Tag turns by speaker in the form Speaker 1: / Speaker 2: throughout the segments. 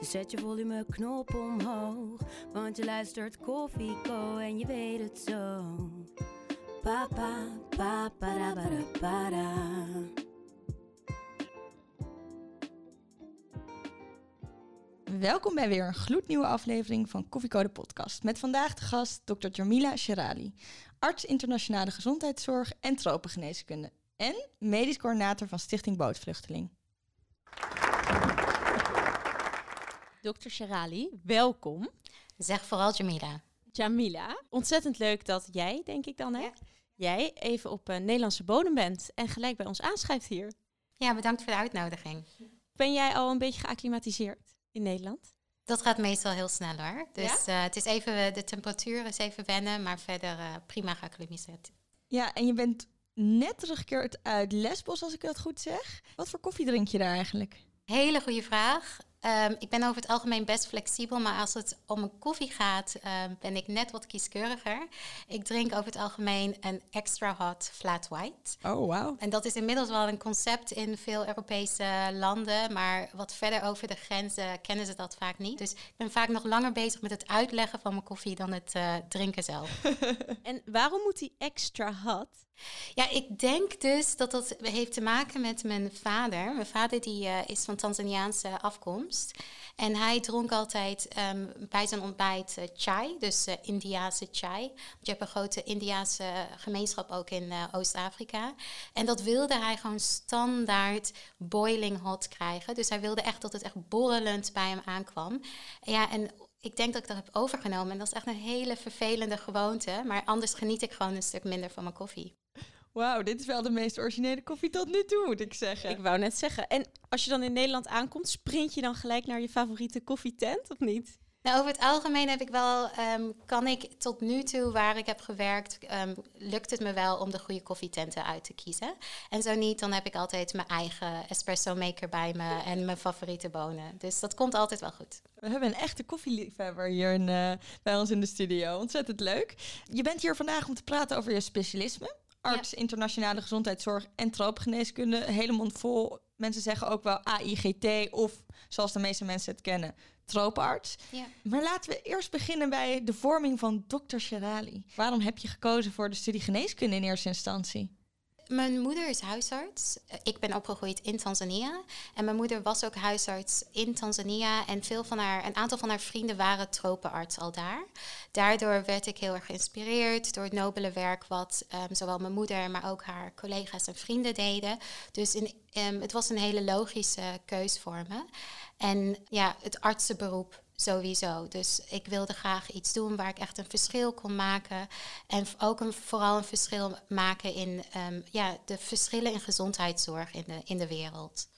Speaker 1: Dus zet je volumeknop omhoog. Want je luistert Koffieko en je weet het zo. Papa, papa, para, para, para.
Speaker 2: Welkom bij weer een gloednieuwe aflevering van Koffiecode Podcast. Met vandaag de gast Dr. Jamila Sherali, arts internationale gezondheidszorg en tropengeneeskunde. En medisch coördinator van Stichting Bootvluchteling.
Speaker 3: Dr. Sherali, welkom.
Speaker 4: Zeg vooral Jamila.
Speaker 3: Jamila, ontzettend leuk dat jij, denk ik dan, hè? Jij even op uh, Nederlandse bodem bent en gelijk bij ons aanschrijft hier.
Speaker 4: Ja, bedankt voor de uitnodiging.
Speaker 3: Ben jij al een beetje geacclimatiseerd in Nederland?
Speaker 4: Dat gaat meestal heel snel hoor. Dus ja? uh, het is even, de temperatuur is even wennen, maar verder uh, prima geacclimatiseerd.
Speaker 2: Ja, en je bent net teruggekeerd uit Lesbos, als ik dat goed zeg. Wat voor koffie drink je daar eigenlijk?
Speaker 4: Hele goede vraag. Um, ik ben over het algemeen best flexibel, maar als het om een koffie gaat, um, ben ik net wat kieskeuriger. Ik drink over het algemeen een extra hot flat white.
Speaker 2: Oh, wow.
Speaker 4: En dat is inmiddels wel een concept in veel Europese landen, maar wat verder over de grenzen kennen ze dat vaak niet. Dus ik ben vaak nog langer bezig met het uitleggen van mijn koffie dan het uh, drinken zelf.
Speaker 3: en waarom moet die extra hot?
Speaker 4: Ja, ik denk dus dat dat heeft te maken met mijn vader. Mijn vader die, uh, is van Tanzaniaanse afkomst. En hij dronk altijd um, bij zijn ontbijt uh, chai, dus uh, Indiase chai. Want je hebt een grote Indiase gemeenschap ook in Oost-Afrika. En dat wilde hij gewoon standaard boiling hot krijgen. Dus hij wilde echt dat het echt borrelend bij hem aankwam. Ja, en ik denk dat ik dat heb overgenomen. En dat is echt een hele vervelende gewoonte. Maar anders geniet ik gewoon een stuk minder van mijn koffie.
Speaker 2: Wauw, dit is wel de meest originele koffie tot nu toe, moet ik zeggen.
Speaker 3: Ik wou net zeggen. En als je dan in Nederland aankomt, sprint je dan gelijk naar je favoriete koffietent of niet?
Speaker 4: Nou, over het algemeen heb ik wel, um, kan ik tot nu toe waar ik heb gewerkt, um, lukt het me wel om de goede koffietenten uit te kiezen. En zo niet, dan heb ik altijd mijn eigen espresso maker bij me en mijn favoriete bonen. Dus dat komt altijd wel goed.
Speaker 2: We hebben een echte koffieliefhebber hier in, uh, bij ons in de studio. Ontzettend leuk. Je bent hier vandaag om te praten over je specialisme arts, ja. internationale gezondheidszorg en troopgeneeskunde. Hele mond vol. Mensen zeggen ook wel AIGT of, zoals de meeste mensen het kennen, trooparts.
Speaker 4: Ja.
Speaker 2: Maar laten we eerst beginnen bij de vorming van Dr. Sherali. Waarom heb je gekozen voor de studie geneeskunde in eerste instantie?
Speaker 4: Mijn moeder is huisarts. Ik ben opgegroeid in Tanzania. En mijn moeder was ook huisarts in Tanzania. En veel van haar, een aantal van haar vrienden waren tropenarts al daar. Daardoor werd ik heel erg geïnspireerd door het nobele werk wat um, zowel mijn moeder, maar ook haar collega's en vrienden deden. Dus in, um, het was een hele logische keus voor me. En ja, het artsenberoep sowieso. Dus ik wilde graag iets doen waar ik echt een verschil kon maken. En ook een, vooral een verschil maken in um, ja, de verschillen in gezondheidszorg in de, in de wereld.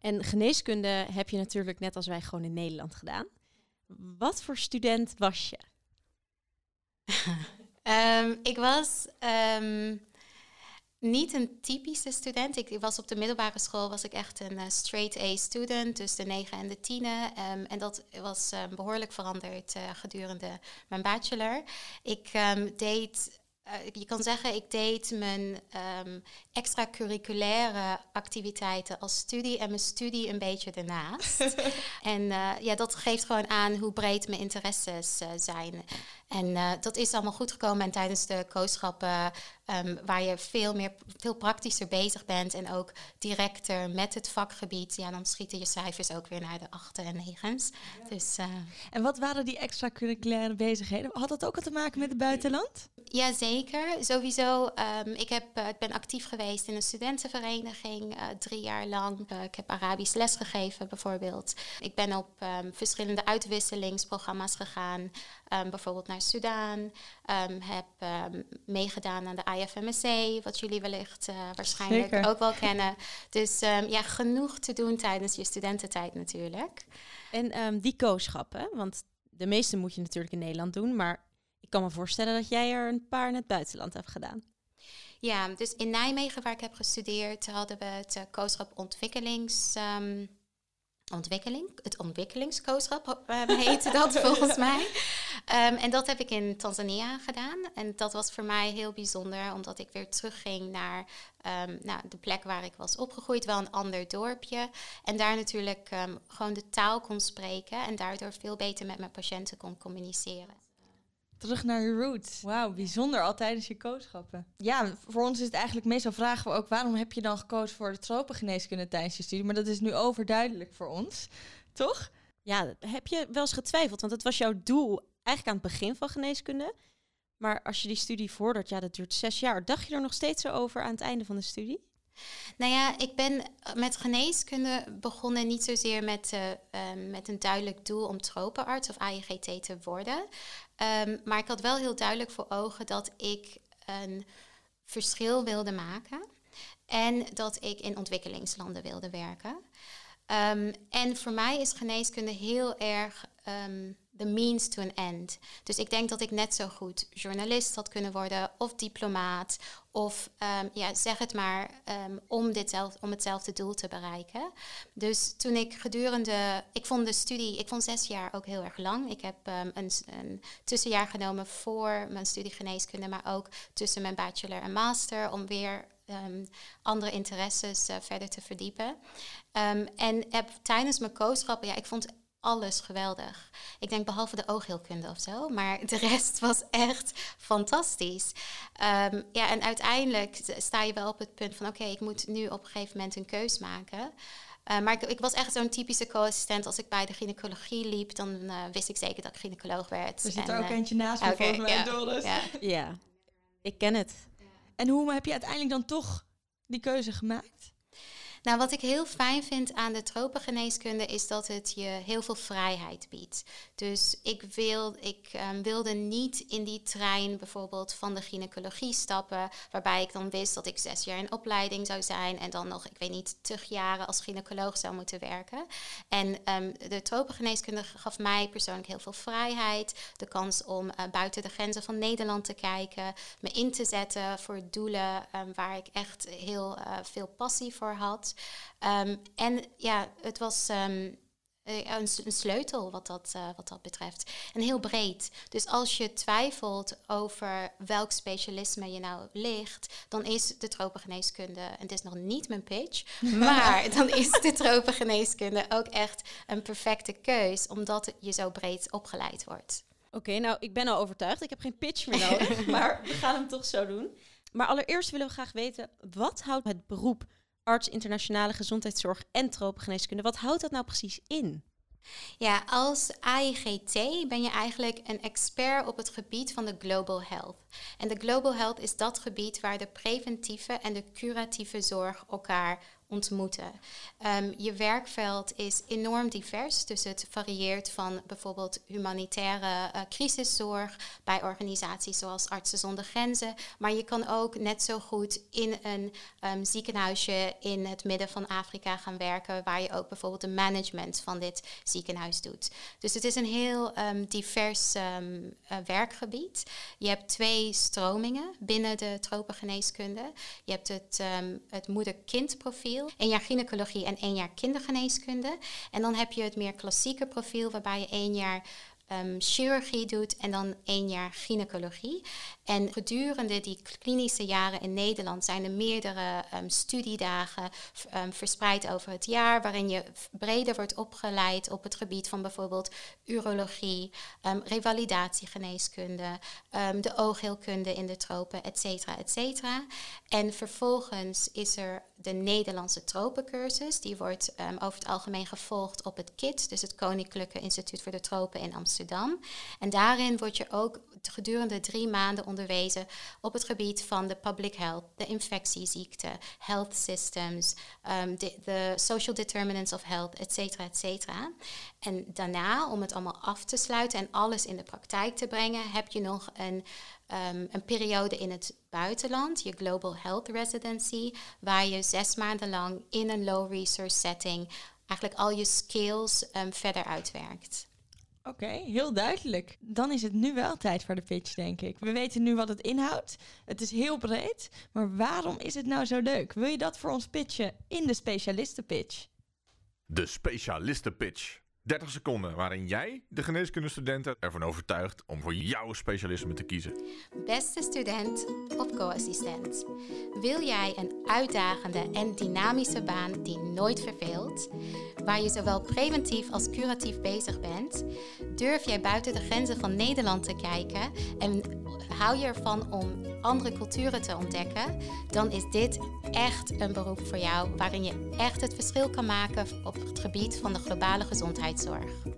Speaker 3: En geneeskunde heb je natuurlijk net als wij gewoon in Nederland gedaan. Wat voor student was je?
Speaker 4: um, ik was um, niet een typische student. Ik, was op de middelbare school was ik echt een uh, straight A student, dus de 9 en de 10. Um, en dat was um, behoorlijk veranderd uh, gedurende mijn bachelor. Ik um, deed uh, je kan zeggen, ik deed mijn um, extracurriculaire activiteiten als studie en mijn studie een beetje ernaast. en uh, ja, dat geeft gewoon aan hoe breed mijn interesses uh, zijn. En dat is allemaal goed gekomen. En tijdens de kooschappen, um, waar je veel, meer, veel praktischer bezig bent en ook directer met het vakgebied, ja, dan schieten je cijfers ook weer naar de achten en negens. Ja. Dus,
Speaker 2: en wat waren die extracurriculaire bezigheden? Had dat ook al te maken met het buitenland?
Speaker 4: Ja, zeker. Sowieso. Um, ik heb, uh, ben actief geweest in een studentenvereniging drie jaar lang. Ik heb Arabisch les gegeven bijvoorbeeld. Ik ben op um, verschillende uitwisselingsprogramma's gegaan. Bijvoorbeeld naar Sudaan. heb meegedaan aan de IFMSC, wat jullie wellicht waarschijnlijk Zeker. ook wel kennen. Dus ja, genoeg te doen tijdens je studententijd natuurlijk.
Speaker 3: En die kooschappen, want de meeste moet je natuurlijk in Nederland doen, maar ik kan me voorstellen dat jij er een paar in het buitenland hebt gedaan.
Speaker 4: Ja, dus in Nijmegen, waar ik heb gestudeerd, hadden we het uh, kooschap ontwikkelings. Um, ontwikkeling, het ontwikkelingskooschap uh, heette dat volgens mij. Um, en dat heb ik in Tanzania gedaan. En dat was voor mij heel bijzonder, omdat ik weer terugging naar um, nou, de plek waar ik was opgegroeid, wel een ander dorpje. En daar natuurlijk um, gewoon de taal kon spreken en daardoor veel beter met mijn patiënten kon communiceren.
Speaker 2: Terug naar je roots. Wauw, bijzonder al tijdens je kooschappen. Ja, voor ons is het eigenlijk meestal vragen we ook waarom heb je dan gekozen voor de tropengeneeskunde tijdens je studie? Maar dat is nu overduidelijk voor ons, toch?
Speaker 3: Ja, heb je wel eens getwijfeld? Want het was jouw doel eigenlijk aan het begin van geneeskunde. Maar als je die studie vordert, ja, dat duurt zes jaar. Dacht je er nog steeds zo over aan het einde van de studie?
Speaker 4: Nou ja, ik ben met geneeskunde begonnen niet zozeer met, uh, um, met een duidelijk doel om tropenarts of AIGT te worden. Um, maar ik had wel heel duidelijk voor ogen dat ik een verschil wilde maken. En dat ik in ontwikkelingslanden wilde werken. Um, en voor mij is geneeskunde heel erg the means to an end. Dus ik denk dat ik net zo goed journalist had kunnen worden, of diplomaat, of um, ja, zeg het maar, um, om, ditzelfde, om hetzelfde doel te bereiken. Dus toen ik gedurende, ik vond de studie, ik vond zes jaar ook heel erg lang. Ik heb um, een, een, tussenjaar genomen voor mijn studie geneeskunde, maar ook tussen mijn bachelor en master, om weer andere interesses uh, verder te verdiepen. En heb tijdens mijn kooschappen, ja, ik vond alles geweldig. Ik denk behalve de oogheelkunde of zo, maar de rest was echt fantastisch. Um, ja, en uiteindelijk sta je wel op het punt van: oké, okay, ik moet nu op een gegeven moment een keus maken. Uh, maar ik, ik, was echt zo'n typische co-assistent. Als ik bij de gynaecologie liep, dan uh, wist ik zeker dat ik gynaecoloog werd.
Speaker 2: Er zit er ook uh, eentje naast me, okay, volgens mij,
Speaker 3: ja,
Speaker 2: Doris.
Speaker 3: Ja. ja, ik ken het.
Speaker 2: En hoe heb je uiteindelijk dan toch die keuze gemaakt?
Speaker 4: Nou, wat ik heel fijn vind aan de tropengeneeskunde is dat het je heel veel vrijheid biedt. Dus ik, ik um, wilde niet in die trein bijvoorbeeld van de gynaecologie stappen, waarbij ik dan wist dat ik zes jaar in opleiding zou zijn en dan nog, ik weet niet, tig jaren als gynaecoloog zou moeten werken. En um, de tropengeneeskunde gaf mij persoonlijk heel veel vrijheid, de kans om uh, buiten de grenzen van Nederland te kijken, me in te zetten voor doelen um, waar ik echt heel uh, veel passie voor had. Um, en ja, het was um, een, een, sleutel wat dat, uh, wat dat betreft. En heel breed. Dus als je twijfelt over welk specialisme je nou ligt, dan is de tropengeneeskunde, en het is nog niet mijn pitch, maar dan is de tropengeneeskunde ook echt een perfecte keus, omdat je zo breed opgeleid wordt.
Speaker 3: Oké, okay, nou, ik ben al overtuigd. Ik heb geen pitch meer nodig, maar we gaan hem toch zo doen. Maar allereerst willen we graag weten, wat houdt het beroep arts internationale gezondheidszorg en tropengeneeskunde. Wat houdt dat nou precies in?
Speaker 4: Ja, als AIGT ben je eigenlijk een expert op het gebied van de global health. En de global health is dat gebied waar de preventieve en de curatieve zorg elkaar ontmoeten. Um, je werkveld is enorm divers, dus het varieert van bijvoorbeeld humanitaire uh, crisiszorg bij organisaties zoals Artsen zonder Grenzen, maar je kan ook net zo goed in een um, ziekenhuisje in het midden van Afrika gaan werken, waar je ook bijvoorbeeld de management van dit ziekenhuis doet. Dus het is een heel um, divers uh, werkgebied. Je hebt twee stromingen binnen de tropengeneeskunde. Je hebt het, het moeder-kind profiel profiel. Één jaar gynaecologie en één jaar kindergeneeskunde. En dan heb je het meer klassieke profiel, waarbij je één jaar um, chirurgie doet en dan één jaar gynaecologie. En gedurende die klinische jaren in Nederland zijn er meerdere um, studiedagen um, verspreid over het jaar, waarin je breder wordt opgeleid op het gebied van bijvoorbeeld urologie, revalidatiegeneeskunde, de oogheelkunde in de tropen, et cetera, et cetera. En vervolgens is er de Nederlandse tropencursus. Die wordt over het algemeen gevolgd op het KIT, dus het Koninklijke Instituut voor de Tropen in Amsterdam. En daarin word je ook gedurende drie maanden op het gebied van de public health, de infectieziekten, health systems, um, de, social determinants of health, et cetera, et cetera. En daarna, om het allemaal af te sluiten en alles in de praktijk te brengen, heb je nog een, um, een periode in het buitenland, je Global Health Residency, waar je zes maanden lang in een low resource setting eigenlijk al je skills um, verder uitwerkt.
Speaker 2: Oké, heel duidelijk. Dan is het nu wel tijd voor de pitch, denk ik. We weten nu wat het inhoudt. Het is heel breed. Maar waarom is het nou zo leuk? Wil je dat voor ons pitchen in de specialistenpitch?
Speaker 5: De specialistenpitch. 30 seconden waarin jij de geneeskundestudenten ervan overtuigt om voor jouw specialisme te kiezen.
Speaker 4: Beste student of co-assistent, wil jij een uitdagende en dynamische baan die nooit verveelt, waar je zowel preventief als curatief bezig bent? Durf jij buiten de grenzen van Nederland te kijken en hou je ervan om andere culturen te ontdekken? Dan is dit echt een beroep voor jou waarin je echt het verschil kan maken op het gebied van de globale gezondheidszorg.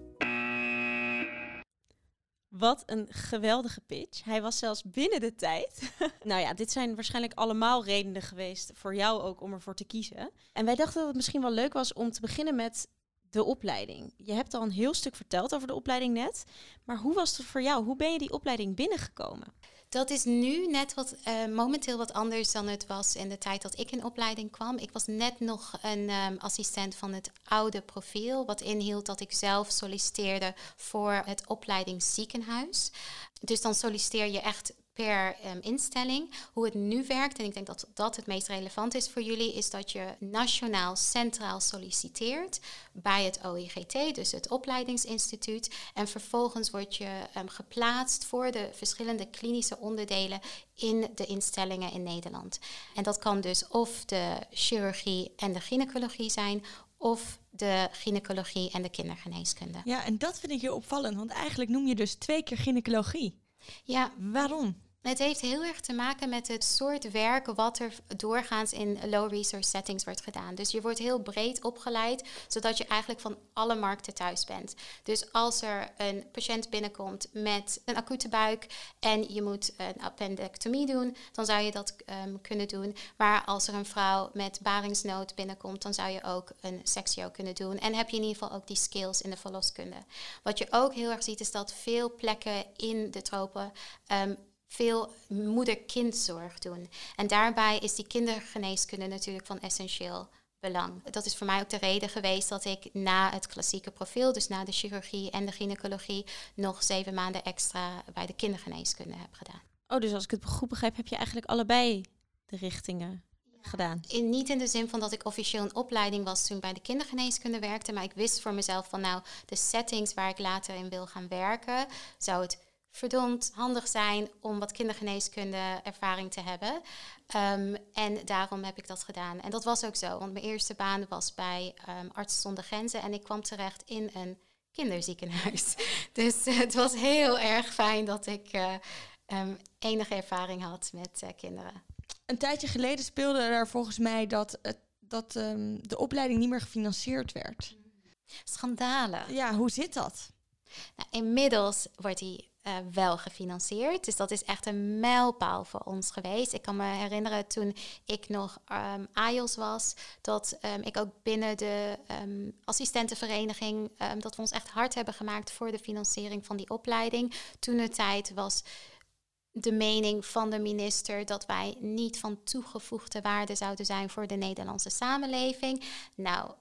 Speaker 3: Wat een geweldige pitch. Hij was zelfs binnen de tijd. nou ja, dit zijn waarschijnlijk allemaal redenen geweest voor jou ook om ervoor te kiezen. En wij dachten dat het misschien wel leuk was om te beginnen met de opleiding. Je hebt al een heel stuk verteld over de opleiding net. Maar hoe was het voor jou? Hoe ben je die opleiding binnengekomen?
Speaker 4: Dat is nu net wat uh, momenteel wat anders dan het was in de tijd dat ik in opleiding kwam. Ik was net nog een um, assistent van het oude profiel, wat inhield dat ik zelf solliciteerde voor het opleidingsziekenhuis. Dus dan solliciteer je echt per um, instelling. Hoe het nu werkt, en ik denk dat dat het meest relevant is voor jullie, is dat je nationaal centraal solliciteert bij het OIGT, dus het opleidingsinstituut. En vervolgens word je um, geplaatst voor de verschillende klinische onderdelen in de instellingen in Nederland. En dat kan dus of de chirurgie en de gynaecologie zijn, of de gynaecologie en de kindergeneeskunde.
Speaker 2: Ja, en dat vind ik heel opvallend, want eigenlijk noem je dus twee keer gynaecologie.
Speaker 4: Ja.
Speaker 2: Waarom?
Speaker 4: Het heeft heel erg te maken met het soort werk wat er doorgaans in low resource settings wordt gedaan. Dus je wordt heel breed opgeleid, zodat je eigenlijk van alle markten thuis bent. Dus als er een patiënt binnenkomt met een acute buik en je moet een appendectomie doen, dan zou je dat um, kunnen doen. Maar als er een vrouw met baringsnood binnenkomt, dan zou je ook een sectio kunnen doen. En heb je in ieder geval ook die skills in de verloskunde. Wat je ook heel erg ziet, is dat veel plekken in de tropen um, veel moeder-kindzorg doen. En daarbij is die kindergeneeskunde natuurlijk van essentieel belang. Dat is voor mij ook de reden geweest dat ik na het klassieke profiel, dus na de chirurgie en de gynaecologie, nog zeven maanden extra bij de kindergeneeskunde heb gedaan.
Speaker 3: Oh, dus als ik het goed begrijp, heb je eigenlijk allebei de richtingen gedaan?
Speaker 4: In, niet in de zin van dat ik officieel een opleiding was toen bij de kindergeneeskunde werkte, maar ik wist voor mezelf van nou, de settings waar ik later in wil gaan werken, zou het verdomd handig zijn om wat kindergeneeskunde ervaring te hebben. Um, en daarom heb ik dat gedaan. En dat was ook zo, want mijn eerste baan was bij um, Artsen zonder Grenzen en ik kwam terecht in een kinderziekenhuis. dus uh, het was heel erg fijn dat ik uh, um, enige ervaring had met uh, kinderen.
Speaker 2: Een tijdje geleden speelde er volgens mij dat, dat de opleiding niet meer gefinancierd werd.
Speaker 4: Schandalen.
Speaker 2: Ja, hoe zit dat?
Speaker 4: Nou, inmiddels wordt die uh, wel gefinancierd. Dus dat is echt een mijlpaal voor ons geweest. Ik kan me herinneren toen ik nog um, was, dat um, ik ook binnen de um, assistentenvereniging, dat we ons echt hard hebben gemaakt voor de financiering van die opleiding. Toen de tijd was de mening van de minister dat wij niet van toegevoegde waarde zouden zijn voor de Nederlandse samenleving. Nou,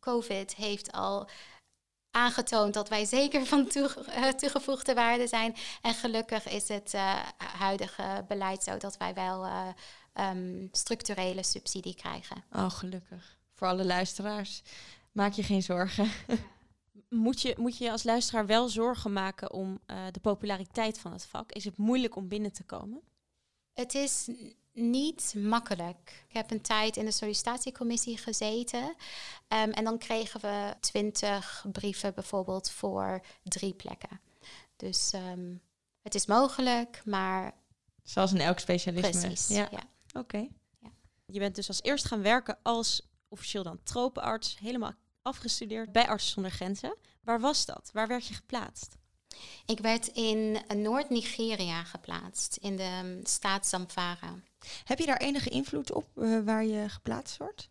Speaker 4: COVID heeft al aangetoond dat wij zeker van uh, toegevoegde waarde zijn. En gelukkig is het uh, huidige beleid zo dat wij wel uh, um, structurele subsidie krijgen.
Speaker 2: Oh, gelukkig. Voor alle luisteraars. Maak je geen zorgen.
Speaker 3: moet, je, moet je als luisteraar wel zorgen maken om de populariteit van het vak? Is het moeilijk om binnen te komen?
Speaker 4: Het is niet makkelijk. Ik heb een tijd in de sollicitatiecommissie gezeten. Um, en dan kregen we twintig brieven bijvoorbeeld voor drie plekken. Dus um, het is mogelijk, maar...
Speaker 2: Zoals in elk specialisme.
Speaker 4: Precies, ja. ja.
Speaker 2: Oké. Okay.
Speaker 3: Ja. Je bent dus als eerst gaan werken als officieel dan tropenarts. Helemaal afgestudeerd bij Artsen zonder Grenzen. Waar was dat? Waar werd je geplaatst?
Speaker 4: Ik werd in Noord-Nigeria geplaatst, in de staat Zamfara.
Speaker 2: Heb je daar enige invloed op uh, waar je geplaatst wordt?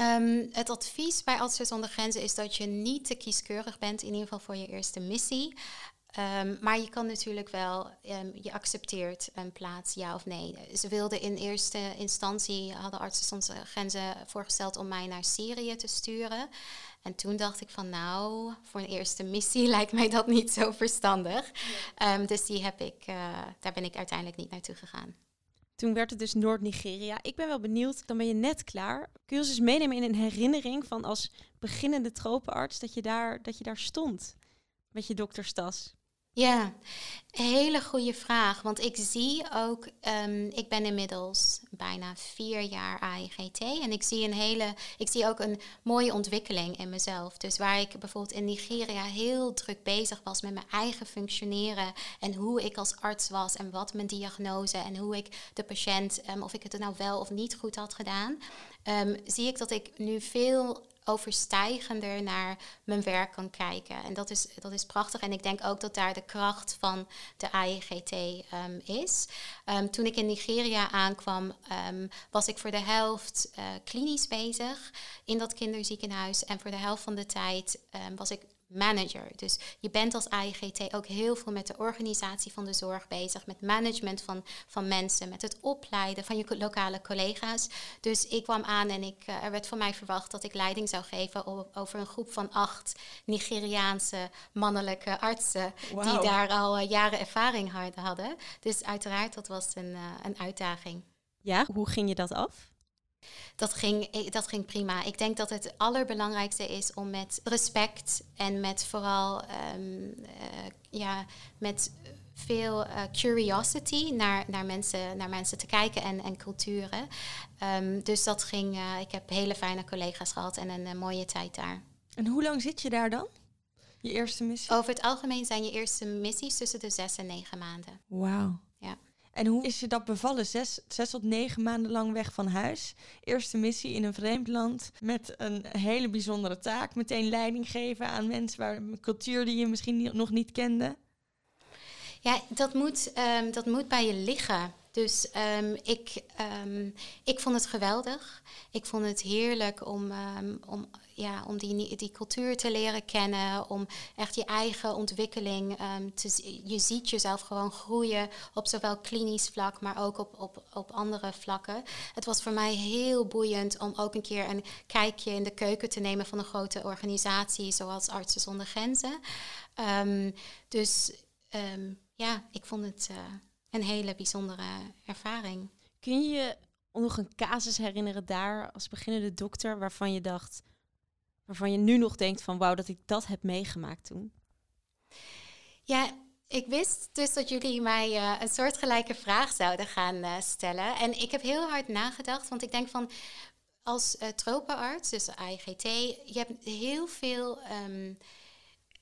Speaker 4: Um, het advies bij Artsen zonder Grenzen is dat je niet te kieskeurig bent, in ieder geval voor je eerste missie. Um, maar je kan natuurlijk wel, um, je accepteert een plaats, ja of nee. Ze wilden in eerste instantie, hadden Artsen zonder Grenzen voorgesteld om mij naar Syrië te sturen. En toen dacht ik van nou, voor een eerste missie lijkt mij dat niet zo verstandig. Ehm, dus die heb ik, uh, daar ben ik uiteindelijk niet naartoe gegaan.
Speaker 3: Toen werd het dus Noord-Nigeria. Ik ben wel benieuwd, dan ben je net klaar. Kun je ons eens meenemen in een herinnering van als beginnende tropenarts dat je daar, dat je daar stond met je dokterstas?
Speaker 4: Ja, hele goede vraag. Want ik zie ook, um, ik ben inmiddels bijna vier jaar AIGT. En ik zie, een hele, ik zie ook een mooie ontwikkeling in mezelf. Dus waar ik bijvoorbeeld in Nigeria heel druk bezig was met mijn eigen functioneren. En hoe ik als arts was en wat mijn diagnose en hoe ik de patiënt, um, of ik het nou wel of niet goed had gedaan. Um, zie ik dat ik nu veel overstijgender naar mijn werk kan kijken. En dat is, dat is prachtig. En ik denk ook dat daar de kracht van de AIGT um, is. Um, toen ik in Nigeria aankwam, um, was ik voor de helft uh, klinisch bezig in dat kinderziekenhuis. En voor de helft van de tijd was ik manager. Dus je bent als AIGT ook heel veel met de organisatie van de zorg bezig, met management van, van mensen, met het opleiden van je lokale collega's. Dus ik kwam aan en ik, uh, er werd van mij verwacht dat ik leiding zou geven over een groep van acht Nigeriaanse mannelijke artsen wow. die daar al uh, jaren ervaring hadden. Dus uiteraard, dat was een, uh, een uitdaging.
Speaker 3: Ja, hoe ging je dat af?
Speaker 4: Dat ging, eh, dat ging prima. Ik denk dat het allerbelangrijkste is om met respect en met vooral um, uh, ja, met veel uh, curiosity naar, naar, mensen, naar mensen te kijken en, en culturen. Um, dus dat ging, uh, ik heb hele fijne collega's gehad en een mooie tijd daar.
Speaker 2: En hoe lang zit je daar dan? Je eerste missie?
Speaker 4: Over het algemeen zijn je eerste missies tussen de zes en negen maanden.
Speaker 2: Wauw. En hoe is je dat bevallen? Zes, zes tot negen maanden lang weg van huis. Eerste missie in een vreemd land met een hele bijzondere taak. Meteen leiding geven aan mensen waar een cultuur die je misschien niet, nog niet kende.
Speaker 4: Ja, dat moet, um, dat moet bij je liggen. Dus um, ik, um, ik vond het geweldig. Ik vond het heerlijk om, om ja, om die, die cultuur te leren kennen, om echt je eigen ontwikkeling um, te Je ziet jezelf gewoon groeien op zowel klinisch vlak, maar ook op, op, op andere vlakken. Het was voor mij heel boeiend om ook een keer een kijkje in de keuken te nemen van een grote organisatie zoals Artsen zonder Grenzen. Um, dus um, ja, ik vond het uh, een hele bijzondere ervaring.
Speaker 3: Kun je je nog een casus herinneren daar als beginnende dokter waarvan je dacht waarvan je nu nog denkt van wauw dat ik dat heb meegemaakt toen?
Speaker 4: Ja, ik wist dus dat jullie mij uh, een soortgelijke vraag zouden gaan uh, stellen. En ik heb heel hard nagedacht, want ik denk van als uh, tropenarts, dus IGT, je hebt heel veel. Um,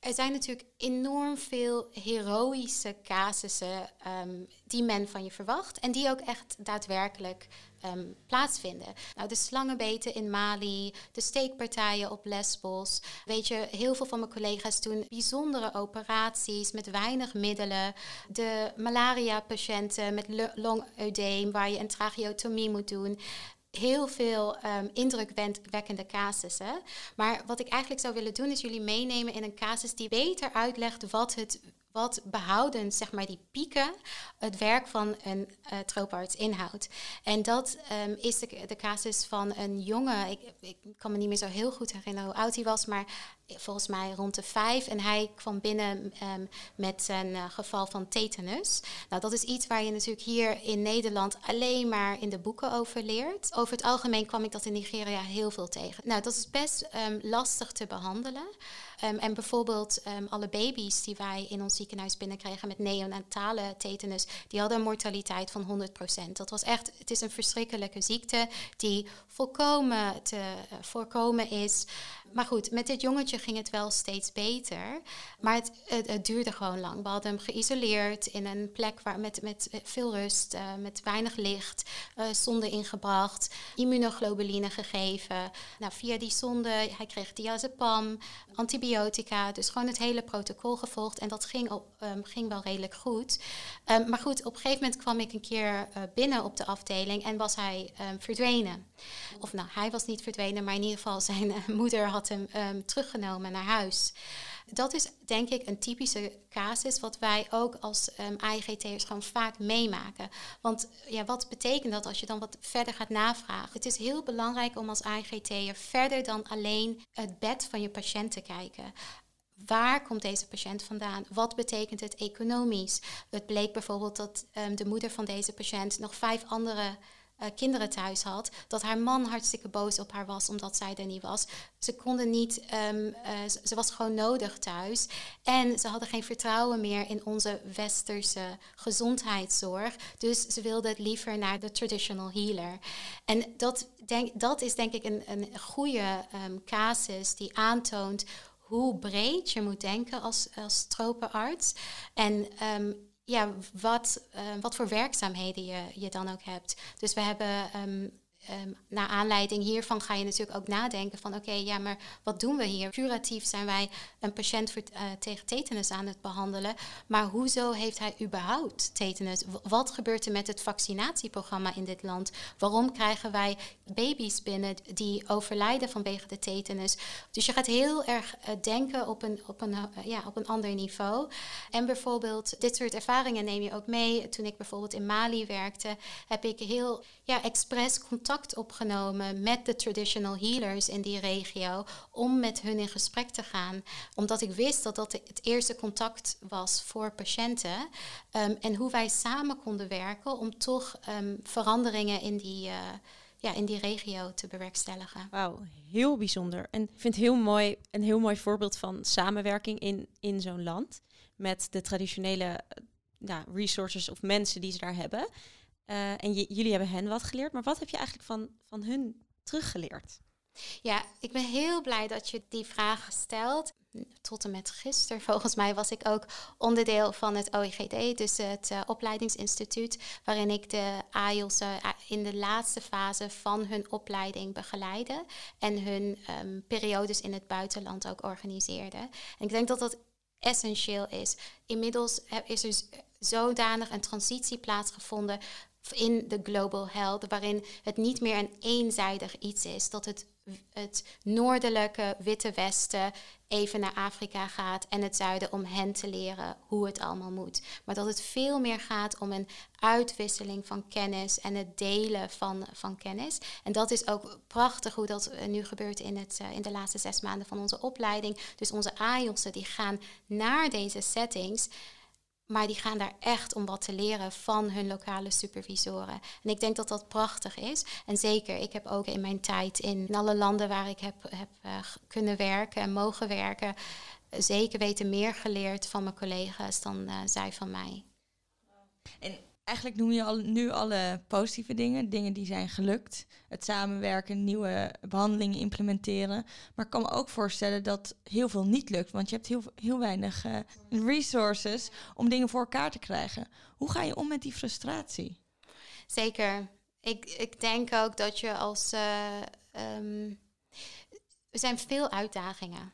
Speaker 4: er zijn natuurlijk enorm veel heroïsche casussen um, die men van je verwacht en die ook echt daadwerkelijk um, plaatsvinden. Nou, de slangenbeten in Mali, de steekpartijen op Lesbos. Weet je, heel veel van mijn collega's doen bijzondere operaties met weinig middelen. De malaria-patiënten met longedeem, waar je een tracheotomie moet doen heel veel um, indrukwekkende casussen. Maar wat ik eigenlijk zou willen doen, is jullie meenemen in een casus die beter uitlegt wat het wat behouden, zeg maar, die pieken, het werk van een uh, trooparts inhoudt. En dat um, is de, casus van een jongen, ik, ik, kan me niet meer zo heel goed herinneren hoe oud hij was, maar volgens mij rond de vijf. En hij kwam binnen um, met een uh, geval van tetanus. Nou, dat is iets waar je natuurlijk hier in Nederland alleen maar in de boeken over leert. Over het algemeen kwam ik dat in Nigeria heel veel tegen. Nou, dat is best um, lastig te behandelen. Um, en bijvoorbeeld um, alle baby's die wij in ons ziekenhuis binnenkregen met neonatale tetanus, die hadden een mortaliteit van 100%. Dat was echt, het is een verschrikkelijke ziekte die volkomen te uh, voorkomen is. Maar goed, met dit jongetje ging het wel steeds beter. Maar het, het, duurde gewoon lang. We hadden hem geïsoleerd in een plek waar met, met veel rust, uh, met weinig licht, uh, zonde ingebracht, immunoglobuline gegeven. Nou, via die zonde, hij kreeg diazepam, antibiotica, dus gewoon het hele protocol gevolgd. En dat ging, op, um, ging wel redelijk goed. Um, maar goed, op een gegeven moment kwam ik een keer uh, binnen op de afdeling en was hij um, verdwenen. Of nou, hij was niet verdwenen, maar in ieder geval zijn moeder had hem um, teruggenomen naar huis. dat is denk ik een typische casus wat wij ook als um, AIGT'ers gewoon vaak meemaken. Want ja, wat betekent dat als je dan wat verder gaat navragen? Het is heel belangrijk om als AIGT'er verder dan alleen het bed van je patiënt te kijken. Waar komt deze patiënt vandaan? Wat betekent het economisch? Het bleek bijvoorbeeld dat um, de moeder van deze patiënt nog vijf andere uh, kinderen thuis had, dat haar man hartstikke boos op haar was omdat zij er niet was. Ze konden niet, um, uh, ze was gewoon nodig thuis. En ze hadden geen vertrouwen meer in onze westerse gezondheidszorg. Dus ze wilden het liever naar de traditional healer. En dat, denk, dat is denk ik een, een goede um, casus die aantoont hoe breed je moet denken als, als tropenarts. En um, ja, wat, uh, wat voor werkzaamheden je, je dan ook hebt. Dus we hebben um, um, naar aanleiding hiervan ga je natuurlijk ook nadenken van oké, ja, maar wat doen we hier? Curatief zijn wij een patiënt voor, uh, tegen tetanus aan het behandelen, maar hoezo heeft hij überhaupt tetanus? wat gebeurt er met het vaccinatieprogramma in dit land? Waarom krijgen wij baby's binnen die overlijden vanwege de tetanus? Dus je gaat heel erg uh, denken op een, op, een, uh, ja, op een ander niveau. En bijvoorbeeld, dit soort ervaringen neem je ook mee. Toen ik bijvoorbeeld in Mali werkte, heb ik heel ja, expres contact opgenomen met de traditional healers in die regio om met hun in gesprek te gaan. Omdat ik wist dat dat het eerste contact was voor patiënten. Um, en hoe wij samen konden werken om toch um, veranderingen in die. Uh, ja, in die regio te bewerkstelligen.
Speaker 3: Wauw, heel bijzonder. En ik vind heel mooi, een heel mooi voorbeeld van samenwerking in, in zo'n land. Met de traditionele nou, resources of mensen die ze daar hebben. Uh, en jullie hebben hen wat geleerd, maar wat heb je eigenlijk van, van hun teruggeleerd?
Speaker 4: Ja, ik ben heel blij dat je die vraag stelt. Tot en met gisteren, volgens mij, was ik ook onderdeel van het OIGD, dus het uh, opleidingsinstituut, waarin ik de AIOS uh, in de laatste fase van hun opleiding begeleide en hun um, periodes in het buitenland ook organiseerde. En ik denk dat dat essentieel is. Inmiddels is er zodanig een transitie plaatsgevonden in de global health, waarin het niet meer een eenzijdig iets is. Dat het, het noordelijke witte westen even naar Afrika gaat en het zuiden om hen te leren hoe het allemaal moet. Maar dat het veel meer gaat om een uitwisseling van kennis en het delen van, van kennis. En dat is ook prachtig hoe dat nu gebeurt in, het, uh, in de laatste zes maanden van onze opleiding. Dus onze AIOS'en die gaan naar deze settings. Maar die gaan daar echt om wat te leren van hun lokale supervisoren. En ik denk dat dat prachtig is. En zeker, ik heb ook in mijn tijd in, alle landen waar ik heb, heb uh, kunnen werken en mogen werken, zeker weten meer geleerd van mijn collega's dan uh, zij van mij.
Speaker 2: En eigenlijk noem je al, nu alle positieve dingen, dingen die zijn gelukt. Het samenwerken, nieuwe behandelingen implementeren. Maar ik kan me ook voorstellen dat heel veel niet lukt, want je hebt heel, heel weinig uh, resources om dingen voor elkaar te krijgen. Hoe ga je om met die frustratie?
Speaker 4: Zeker. Ik, ik denk ook dat je als. Uh, er zijn veel uitdagingen.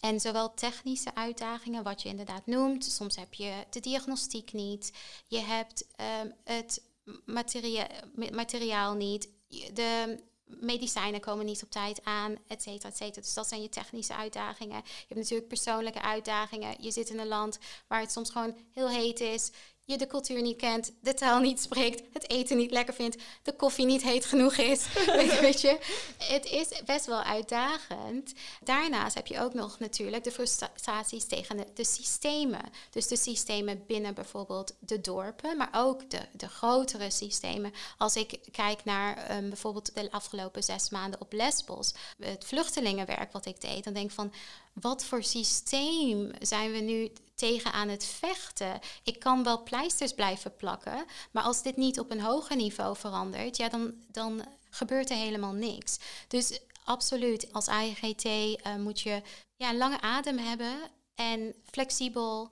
Speaker 4: En zowel technische uitdagingen, wat je inderdaad noemt, soms heb je de diagnostiek niet, je hebt um, het materia materiaal niet, de medicijnen komen niet op tijd aan, et cetera, et cetera. Dus dat zijn je technische uitdagingen. Je hebt natuurlijk persoonlijke uitdagingen. Je zit in een land waar het soms gewoon heel heet is je de cultuur niet kent, de taal niet spreekt, het eten niet lekker vindt, de koffie niet heet genoeg is. weet je, het is best wel uitdagend. Daarnaast heb je ook nog natuurlijk de frustraties tegen de, de, systemen. Dus de systemen binnen bijvoorbeeld de dorpen, maar ook de, de grotere systemen. Als ik kijk naar um, bijvoorbeeld de afgelopen zes maanden op Lesbos, het vluchtelingenwerk wat ik deed, dan denk ik van wat voor systeem zijn we nu tegen aan het vechten? Ik kan wel pleisters blijven plakken, maar als dit niet op een hoger niveau verandert, ja, dan, dan gebeurt er helemaal niks. Dus absoluut, als AIGT eh, moet je ja, een lange adem hebben en flexibel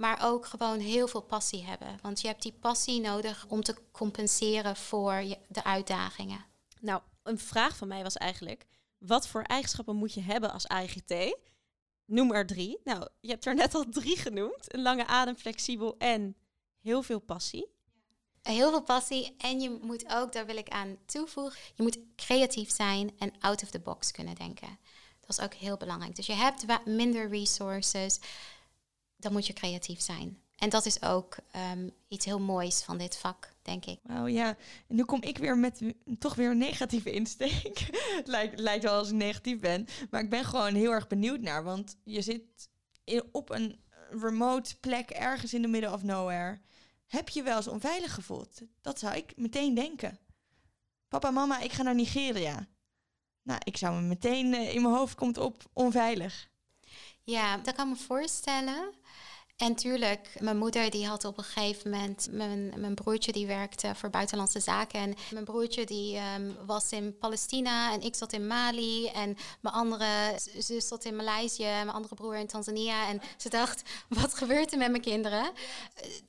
Speaker 4: maar ook gewoon heel veel passie hebben. Want je hebt die passie nodig om te compenseren voor de uitdagingen.
Speaker 3: Nou, een vraag van mij was eigenlijk: wat voor eigenschappen moet je hebben als AIGT Noem er drie. Nou, je hebt er net al drie genoemd. Een lange adem, flexibel en heel veel passie.
Speaker 4: Heel veel passie. En je moet ook, daar wil ik aan toevoegen, je moet creatief zijn en out of the box kunnen denken. was ook heel belangrijk. Dus je hebt minder resources, dan moet je creatief zijn. En dat is ook ehm, iets heel moois van dit vak, denk ik.
Speaker 2: Wauw, ja. En nu kom ik weer met toch weer een negatieve insteek. het lijkt, lijkt wel als ik negatief ben. Maar ik ben gewoon heel erg benieuwd naar. Want je zit in- op een remote plek ergens in de middle of nowhere. Heb je wel eens onveilig gevoeld? Dat zou ik meteen denken. Papa, mama, ik ga naar Nigeria. Nou, ik zou me meteen eh, in mijn hoofd komt op onveilig.
Speaker 4: Ja, dat kan me voorstellen. En tuurlijk, mijn moeder die had op een gegeven moment... Mijn, mijn broertje die werkte voor buitenlandse zaken. En mijn broertje die ehm, was in Palestina en ik zat in Mali. En mijn andere zus zat in Maleisië en mijn andere broer in Tanzania. En ze dacht, wat gebeurt er met mijn kinderen?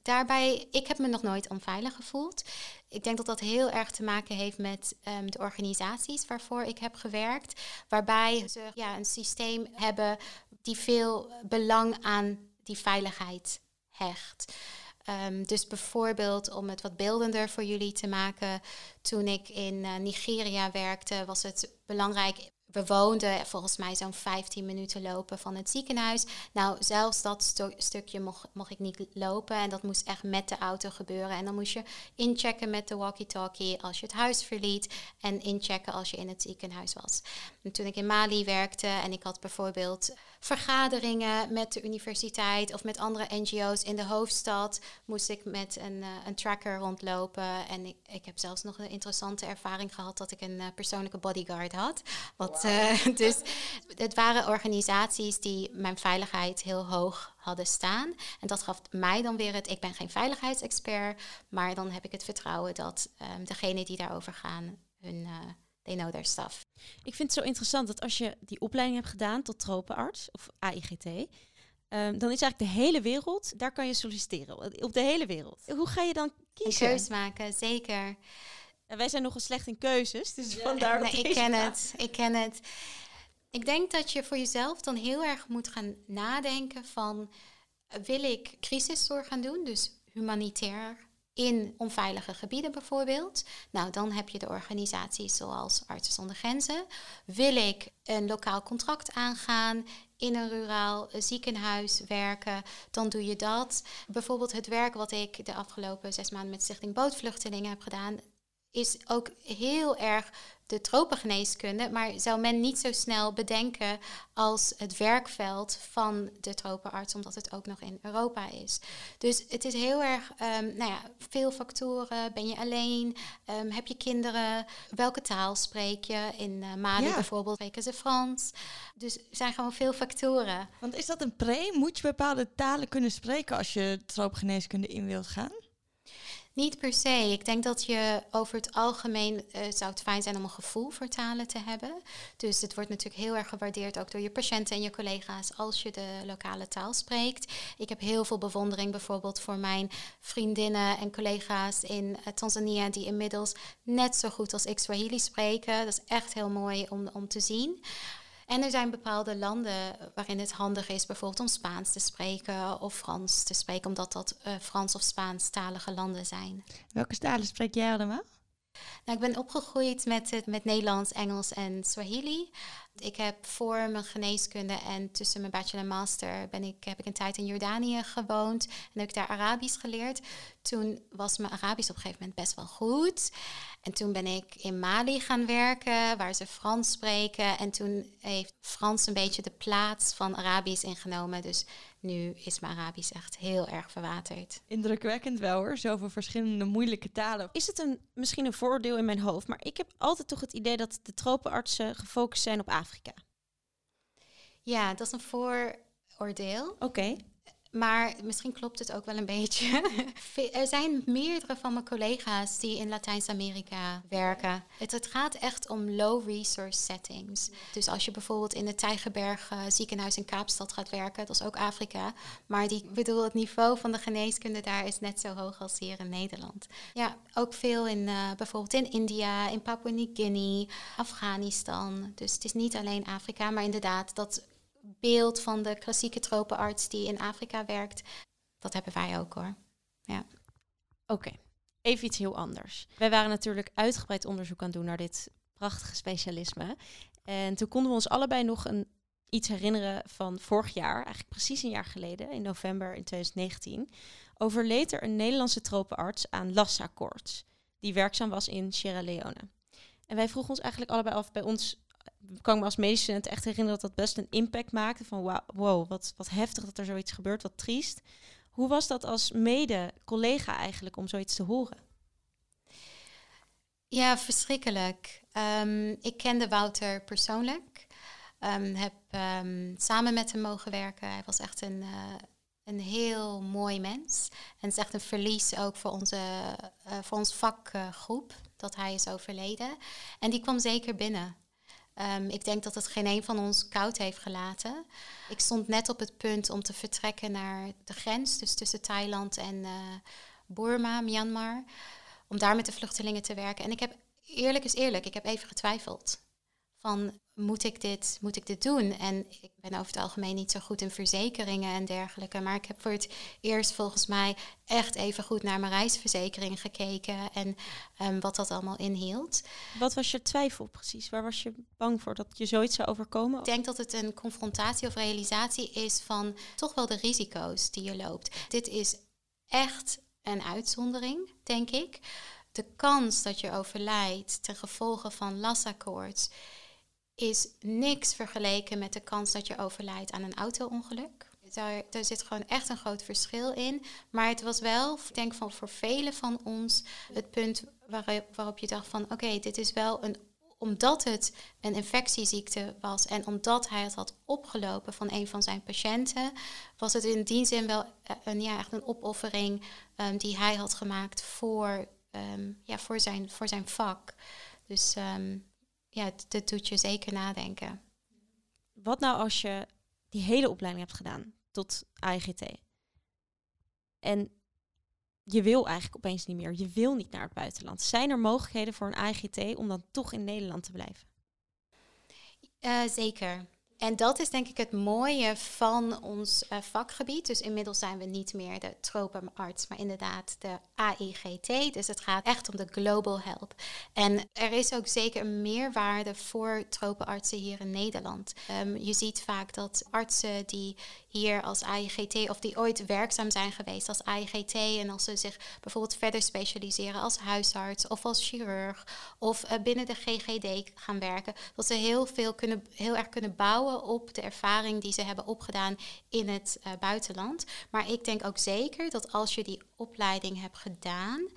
Speaker 4: Daarbij, ik heb me nog nooit onveilig gevoeld. Ik denk dat dat heel erg te maken heeft met ehm, de organisaties waarvoor ik heb gewerkt. Waarbij ze ja, een systeem hebben die veel belang aan die veiligheid hecht. Ehm, dus bijvoorbeeld om het wat beeldender voor jullie te maken. Toen ik in eh, Nigeria werkte, was het belangrijk. We woonden volgens mij zo'n 15 minuten lopen van het ziekenhuis. Nou, zelfs dat stu- stukje mocht, mocht ik niet lopen. En dat moest echt met de auto gebeuren. En dan moest je inchecken met de walkie-talkie als je het huis verliet. En inchecken als je in het ziekenhuis was. En toen ik in Mali werkte en ik had bijvoorbeeld vergaderingen met de universiteit of met andere NGO's in de hoofdstad, moest ik met een, eh, een tracker rondlopen. En ik, ik heb zelfs nog een interessante ervaring gehad dat ik een eh, persoonlijke bodyguard had. Wat, eh, dus het waren organisaties die mijn veiligheid heel hoog hadden staan. En dat gaf mij dan weer het, ik ben geen veiligheidsexpert, maar dan heb ik het vertrouwen dat um, degenen die daarover gaan, hun, they know their stuff.
Speaker 3: Ik vind het zo interessant dat als je die opleiding hebt gedaan tot tropenarts of AIGT, um, dan is eigenlijk de hele wereld, daar kan je solliciteren. Op de hele wereld. Hoe ga je dan kiezen?
Speaker 4: Een keus maken, zeker.
Speaker 3: En wij zijn nogal slecht in keuzes, dus ja, vandaar
Speaker 4: nee, ik ken het, ik ken het. Ik denk dat je voor jezelf dan heel erg moet gaan nadenken van... wil ik crisiszorg gaan doen, dus humanitair in onveilige gebieden bijvoorbeeld. Nou, dan heb je de organisaties zoals Artsen zonder Grenzen. Wil ik een lokaal contract aangaan, in een ruraal ziekenhuis werken, dan doe je dat. Bijvoorbeeld het werk wat ik de afgelopen zes maanden met Stichting Bootvluchtelingen heb gedaan, is ook heel erg de tropengeneeskunde, maar zou men niet zo snel bedenken als het werkveld van de tropenarts, omdat het ook nog in Europa is. Dus het is heel erg, um, nou ja, veel factoren. Ben je alleen? Um, heb je kinderen? Welke taal spreek je? In uh, Mali ja. bijvoorbeeld spreken ze Frans. Dus er zijn gewoon veel factoren.
Speaker 2: Want is dat een pre? Moet je bepaalde talen kunnen spreken als je tropengeneeskunde in wilt gaan?
Speaker 4: Niet per se. Ik denk dat je over het algemeen uh, zou het fijn zijn om een gevoel voor talen te hebben. Dus het wordt natuurlijk heel erg gewaardeerd ook door je patiënten en je collega's als je de lokale taal spreekt. Ik heb heel veel bewondering bijvoorbeeld voor mijn vriendinnen en collega's in uh, Tanzania die inmiddels net zo goed als ik Swahili spreken. Dat is echt heel mooi om, om te zien. En er zijn bepaalde landen waarin het handig is bijvoorbeeld om Spaans te spreken of Frans te spreken, omdat dat uh, Frans of Spaanstalige landen zijn.
Speaker 2: Welke talen spreek jij allemaal?
Speaker 4: Nou, ik ben opgegroeid met, met Nederlands, Engels en Swahili. Ik heb voor mijn geneeskunde en tussen mijn bachelor en master ben ik, heb ik een tijd in Jordanië gewoond en heb ik daar Arabisch geleerd. Toen was mijn Arabisch op een gegeven moment best wel goed. En toen ben ik in Mali gaan werken, waar ze Frans spreken. En toen heeft Frans een beetje de plaats van Arabisch ingenomen. Dus nu is mijn Arabisch echt heel erg verwaterd.
Speaker 2: Indrukwekkend wel hoor, zoveel verschillende moeilijke talen.
Speaker 3: Is het een, misschien een vooroordeel in mijn hoofd, maar ik heb altijd toch het idee dat de tropenartsen gefocust zijn op Afrika.
Speaker 4: Ja, dat is een vooroordeel.
Speaker 3: Oké.
Speaker 4: Maar misschien klopt het ook wel een beetje. er zijn meerdere van mijn collega's die in Latijns-Amerika werken. Het, gaat echt om low resource settings. Dus als je bijvoorbeeld in het Tijgerberg uh, ziekenhuis in Kaapstad gaat werken, dat is ook Afrika. Maar die, bedoel, het niveau van de geneeskunde daar is net zo hoog als hier in Nederland. Ja, ook veel in uh, bijvoorbeeld in India, in Papua Nieuw-Guinea, Afghanistan. Dus het is niet alleen Afrika, maar inderdaad dat beeld van de klassieke tropenarts die in Afrika werkt, dat hebben wij ook hoor. Ja.
Speaker 3: Oké, even iets heel anders. Wij waren natuurlijk uitgebreid onderzoek aan het doen naar dit prachtige specialisme. En toen konden we ons allebei nog een, iets herinneren van vorig jaar, eigenlijk precies een jaar geleden, in november in 2019, overleed er een Nederlandse tropenarts aan Lassa-koorts, die werkzaam was in Sierra Leone. En wij vroegen ons eigenlijk allebei af, bij ons kan ik me als medische student echt herinneren dat dat best een impact maakte. Van wow, wow wat, wat heftig dat er zoiets gebeurt, wat triest. Hoe was dat als mede-collega eigenlijk om zoiets te horen?
Speaker 4: Ja, verschrikkelijk. Um, ik kende Wouter persoonlijk. Um, heb um, samen met hem mogen werken. Hij was echt een, uh, een heel mooi mens. En het is echt een verlies ook voor onze, uh, voor ons vakgroep dat hij is overleden. En die kwam zeker binnen. Um, ik denk dat het geen een van ons koud heeft gelaten. Ik stond net op het punt om te vertrekken naar de grens, dus tussen Thailand en uh, Burma, Myanmar, om daar met de vluchtelingen te werken. En ik heb, eerlijk is eerlijk, ik heb even getwijfeld. Van moet ik, dit, moet ik dit doen? En ik ben over het algemeen niet zo goed in verzekeringen en dergelijke. Maar ik heb voor het eerst volgens mij echt even goed naar mijn reisverzekering gekeken en um, wat dat allemaal inhield.
Speaker 3: Wat was je twijfel precies? Waar was je bang voor dat je zoiets zou overkomen?
Speaker 4: Ik denk dat het een confrontatie of realisatie is van toch wel de risico's die je loopt. Dit is echt een uitzondering, denk ik. De kans dat je overlijdt ten gevolge van Lassa-koorts is niks vergeleken met de kans dat je overlijdt aan een auto-ongeluk. Daar, daar, zit gewoon echt een groot verschil in. Maar het was wel, ik denk van voor velen van ons, het punt waarop, waarop je dacht van oké, dit is wel een omdat het een infectieziekte was en omdat hij het had opgelopen van een van zijn patiënten, was het in die zin wel eh, een, ja, echt een opoffering um, die hij had gemaakt voor, um, ja, voor, zijn, voor zijn vak. Dus um, ja, dat doet je zeker nadenken.
Speaker 3: Wat nou als je die hele opleiding hebt gedaan tot AIGT? En je wil eigenlijk opeens niet meer. Je wil niet naar het buitenland. Zijn er mogelijkheden voor een AIGT om dan toch in Nederland te blijven?
Speaker 4: Uh, zeker. En dat is denk ik het mooie van ons uh, vakgebied. Dus inmiddels zijn we niet meer de tropenarts, maar inderdaad de AIGT. Dus het gaat echt om de global health. En er is ook zeker een meerwaarde voor tropenartsen hier in Nederland. Um, je ziet vaak dat artsen die hier als AIGT of die ooit werkzaam zijn geweest als AIGT en als ze zich bijvoorbeeld verder specialiseren als huisarts of als chirurg of uh, binnen de GGD gaan werken, dat ze heel veel kunnen, heel erg kunnen bouwen op de ervaring die ze hebben opgedaan in het uh, buitenland. Maar ik denk ook zeker dat als je die opleiding hebt gedaan,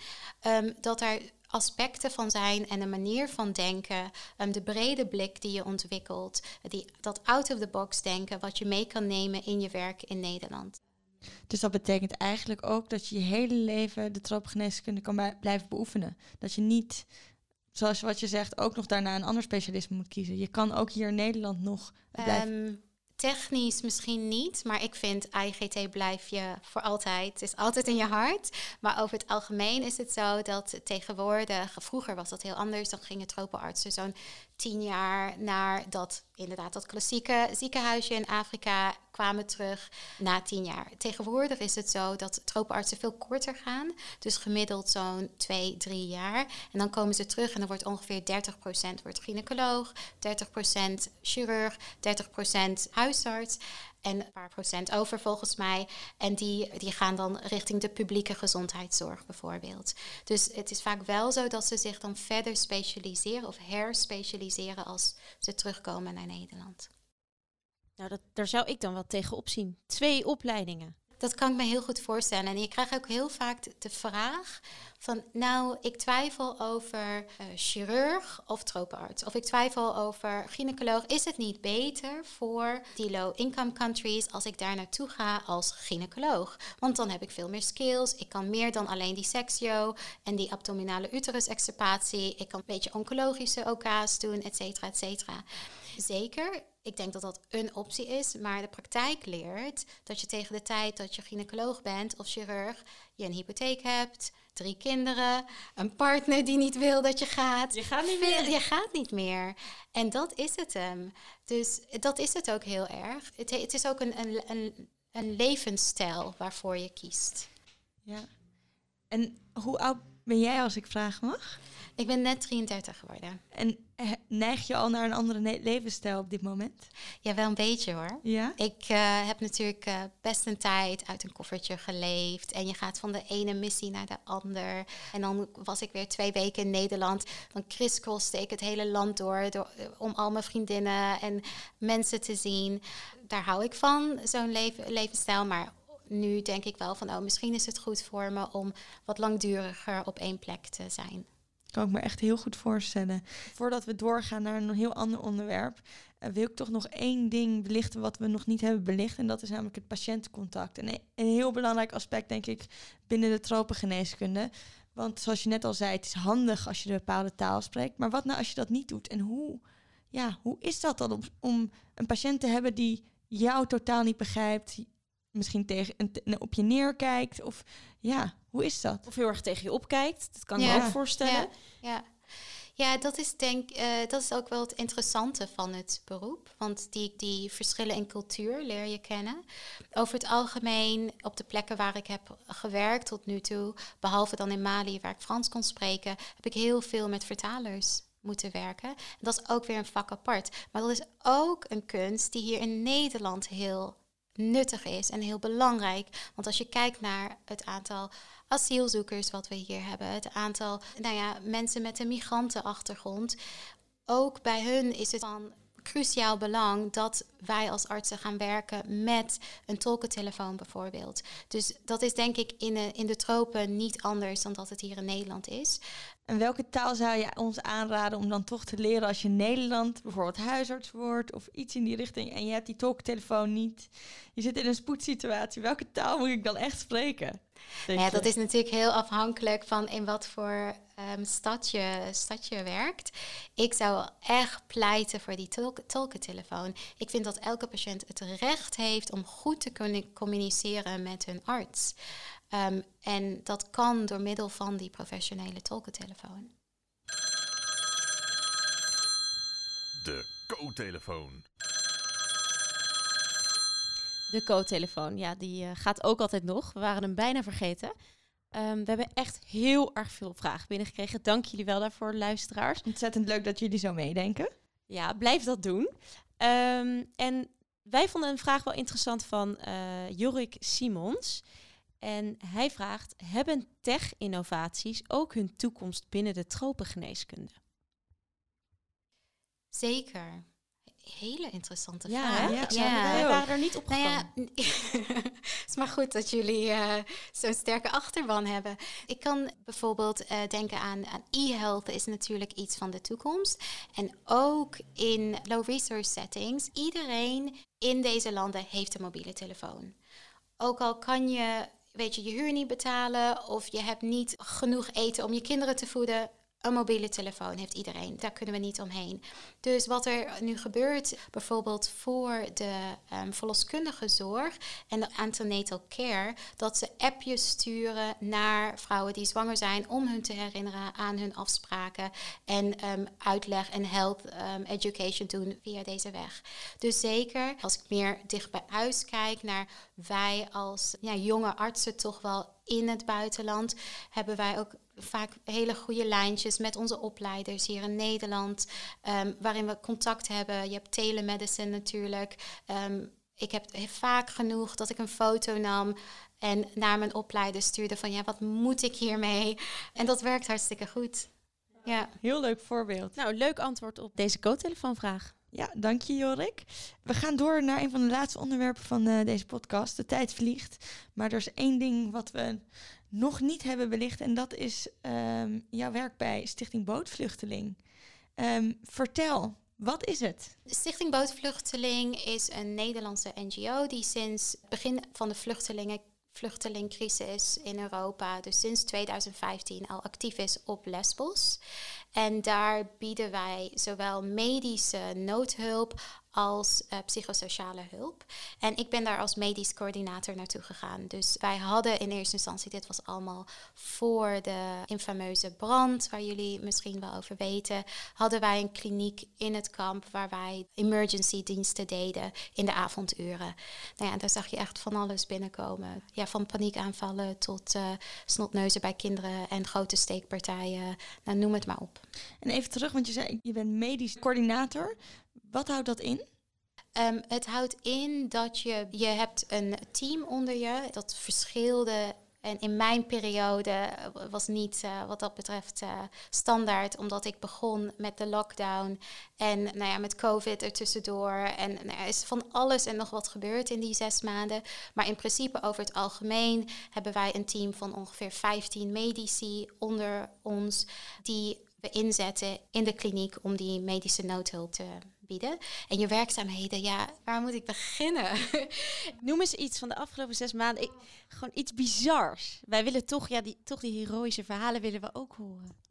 Speaker 4: um, dat er aspecten van zijn en een manier van denken, um, de brede blik die je ontwikkelt, die, dat out-of-the-box denken, wat je mee kan nemen in je werk in Nederland.
Speaker 2: Dus dat betekent eigenlijk ook dat je je hele leven de tropengeneeskunde kan blijven beoefenen. Dat je niet, zoals wat je zegt, ook nog daarna een ander specialisme moet kiezen. Je kan ook hier in Nederland nog blijven. Um,
Speaker 4: Technisch misschien niet, maar ik vind IGT blijf je voor altijd. Het is altijd in je hart. Maar over het algemeen is het zo dat tegenwoordig, vroeger was dat heel anders. Dan gingen tropenartsen zo'n tien jaar naar dat, inderdaad, dat klassieke ziekenhuisje in Afrika kwamen terug na tien jaar. Tegenwoordig is het zo dat tropenartsen veel korter gaan. Dus gemiddeld zo'n twee, drie jaar. En dan komen ze terug en dan wordt ongeveer 30% wordt gynaecoloog, 30% chirurg, 30% huisarts en een paar procent over volgens mij. En die, die gaan dan richting de publieke gezondheidszorg bijvoorbeeld. Dus het is vaak wel zo dat ze zich dan verder specialiseren of herspecialiseren als ze terugkomen naar Nederland.
Speaker 3: Nou, dat, daar zou ik dan wel tegenop zien. Twee opleidingen.
Speaker 4: Dat kan ik me heel goed voorstellen. En je krijgt ook heel vaak de vraag van, nou, ik twijfel over uh, chirurg of tropenarts. Of ik twijfel over gynaecoloog. Is het niet beter voor die low-income countries als ik daar naartoe ga als gynaecoloog? Want dan heb ik veel meer skills. Ik kan meer dan alleen die sexio en die abdominale uterus-extirpatie. Ik kan een beetje oncologische OK's doen, et cetera, et cetera. Zeker, ik denk dat dat een optie is, maar de praktijk leert dat je tegen de tijd dat je gynaecoloog bent of chirurg, je een hypotheek hebt, drie kinderen, een partner die niet wil dat je gaat.
Speaker 3: Je gaat niet meer.
Speaker 4: Je gaat niet meer. En dat is het hem. Dus dat is het ook heel erg. Het, het is ook een, een, een, een levensstijl waarvoor je kiest.
Speaker 2: Ja. En hoe oud ben jij als ik vragen mag?
Speaker 4: Ik ben net 33 geworden.
Speaker 2: En eh, neig je al naar een andere levensstijl op dit moment?
Speaker 4: Ja, wel een beetje hoor.
Speaker 2: Ja?
Speaker 4: Ik eh, heb natuurlijk eh, best een tijd uit een koffertje geleefd. En je gaat van de ene missie naar de ander. En dan was ik weer twee weken in Nederland. Dan crisscrosste ik het hele land door, door om al mijn vriendinnen en mensen te zien. Daar hou ik van, zo'n leven, levensstijl. Maar nu denk ik wel van, oh, misschien is het goed voor me om wat langduriger op één plek te zijn.
Speaker 2: Kan ik me echt heel goed voorstellen. Voordat we doorgaan naar een heel ander onderwerp, eh, wil ik toch nog één ding belichten wat we nog niet hebben belicht. En dat is namelijk het patiëntencontact. En een- heel belangrijk aspect, denk ik, binnen de tropengeneeskunde. Want zoals je net al zei, het is handig als je de bepaalde taal spreekt. Maar wat nou als je dat niet doet? En hoe, ja, hoe is dat dan om, een patiënt te hebben die jou totaal niet begrijpt, misschien tegen, op je neerkijkt? Of ja, hoe is dat?
Speaker 3: Of heel erg tegen je opkijkt. Dat kan ik
Speaker 4: Ja.
Speaker 3: me ook voorstellen.
Speaker 4: Ja, ja. ja dat, is denk, eh, dat is ook wel het interessante van het beroep. Want die, die verschillen in cultuur leer je kennen. Over het algemeen, op de plekken waar ik heb gewerkt tot nu toe, behalve dan in Mali waar ik Frans kon spreken, heb ik heel veel met vertalers moeten werken. En dat is ook weer een vak apart. Maar dat is ook een kunst die hier in Nederland heel nuttig is en heel belangrijk. Want als je kijkt naar het aantal asielzoekers wat we hier hebben, het aantal nou ja, mensen met een migrantenachtergrond, ook bij hun is het van cruciaal belang dat wij als artsen gaan werken met een tolkentelefoon bijvoorbeeld. Dus dat is denk ik in de, in de tropen niet anders dan dat het hier in Nederland is.
Speaker 2: En welke taal zou je ons aanraden om dan toch te leren als je in Nederland bijvoorbeeld huisarts wordt of iets in die richting en je hebt die tolktelefoon niet? Je zit in een spoedsituatie. Welke taal moet ik dan echt spreken?
Speaker 4: Ja, dat is natuurlijk heel afhankelijk van in wat voor ehm, stad, je, stad je werkt. Ik zou echt pleiten voor die tolk, tolkentelefoon. Ik vind dat elke patiënt het recht heeft om goed te kunnen communiceren met hun arts. Ehm, en dat kan door middel van die professionele tolkentelefoon.
Speaker 5: De co-telefoon.
Speaker 3: De co-telefoon, ja, die eh, gaat ook altijd nog. We waren hem bijna vergeten. Ehm, we hebben echt heel erg veel vragen binnengekregen. Dank jullie wel daarvoor, luisteraars.
Speaker 2: Ontzettend leuk dat jullie zo meedenken.
Speaker 3: Ja, blijf dat doen. Ehm, en wij vonden een vraag wel interessant van eh, Jorik Simons. En hij vraagt: Hebben tech-innovaties ook hun toekomst binnen de tropengeneeskunde?
Speaker 4: Zeker. Hele interessante
Speaker 3: Ja,
Speaker 4: vraag.
Speaker 2: Ja, ja.
Speaker 3: wij waren er niet op
Speaker 4: Nou ja, het is maar goed dat jullie eh, zo'n sterke achterban hebben. Ik kan bijvoorbeeld eh, denken aan, aan e-health is natuurlijk iets van de toekomst. En ook in low resource settings, iedereen in deze landen heeft een mobiele telefoon. Ook al kan je, weet je, je huur niet betalen of je hebt niet genoeg eten om je kinderen te voeden. Een mobiele telefoon heeft iedereen. Daar kunnen we niet omheen. Dus wat er nu gebeurt, bijvoorbeeld voor de ehm, verloskundige zorg en de antenatal care, dat ze appjes sturen naar vrouwen die zwanger zijn om hun te herinneren aan hun afspraken en ehm, uitleg en health ehm, education doen via deze weg. Dus zeker, als ik meer dicht bij huis kijk naar wij als ja, jonge artsen toch wel in het buitenland, hebben wij ook vaak hele goede lijntjes met onze opleiders hier in Nederland, ehm, waarin we contact hebben. Je hebt telemedicine natuurlijk. Ehm, ik heb vaak genoeg dat ik een foto nam en naar mijn opleider stuurde van ja, wat moet ik hiermee? En dat werkt hartstikke goed. Ja.
Speaker 2: Heel leuk voorbeeld.
Speaker 3: Nou, leuk antwoord op deze co-telefoonvraag.
Speaker 2: Ja, dank je Jorik. We gaan door naar een van de laatste onderwerpen van eh, deze podcast. De tijd vliegt. Maar er is één ding wat we nog niet hebben belicht. En dat is ehm, jouw werk bij Stichting Bootvluchteling. Ehm, vertel, wat is het?
Speaker 4: Stichting Bootvluchteling is een Nederlandse NGO die sinds het begin van de vluchtelingen vluchtelingcrisis in Europa, dus sinds 2015 al actief is op Lesbos. En daar bieden wij zowel medische noodhulp als uh, psychosociale hulp. En ik ben daar als medisch coördinator naartoe gegaan. Dus wij hadden in eerste instantie, dit was allemaal voor de infameuze brand, waar jullie misschien wel over weten, hadden wij een kliniek in het kamp waar wij emergency diensten deden in de avonduren. Nou ja, daar zag je echt van alles binnenkomen. Ja, van paniekaanvallen tot uh, snotneuzen bij kinderen en grote steekpartijen. Nou, noem het maar op.
Speaker 2: En even terug, want je zei, je bent medisch coördinator. Wat houdt dat in?
Speaker 4: Um, het houdt in dat je, je hebt een team onder je dat verschilde. En in mijn periode was niet uh, wat dat betreft uh, standaard, omdat ik begon met de lockdown en nou ja, met COVID ertussendoor. En nou er is van alles en nog wat gebeurd in die zes maanden. Maar in principe over het algemeen hebben wij een team van ongeveer 15 medici onder ons die we inzetten in de kliniek om die medische noodhulp te bieden. En je werkzaamheden, ja, waar moet ik beginnen?
Speaker 3: Noem eens iets van de afgelopen zes maanden. Ik, gewoon iets bizars. Wij willen toch, ja, die, toch die heroïsche verhalen willen we ook horen.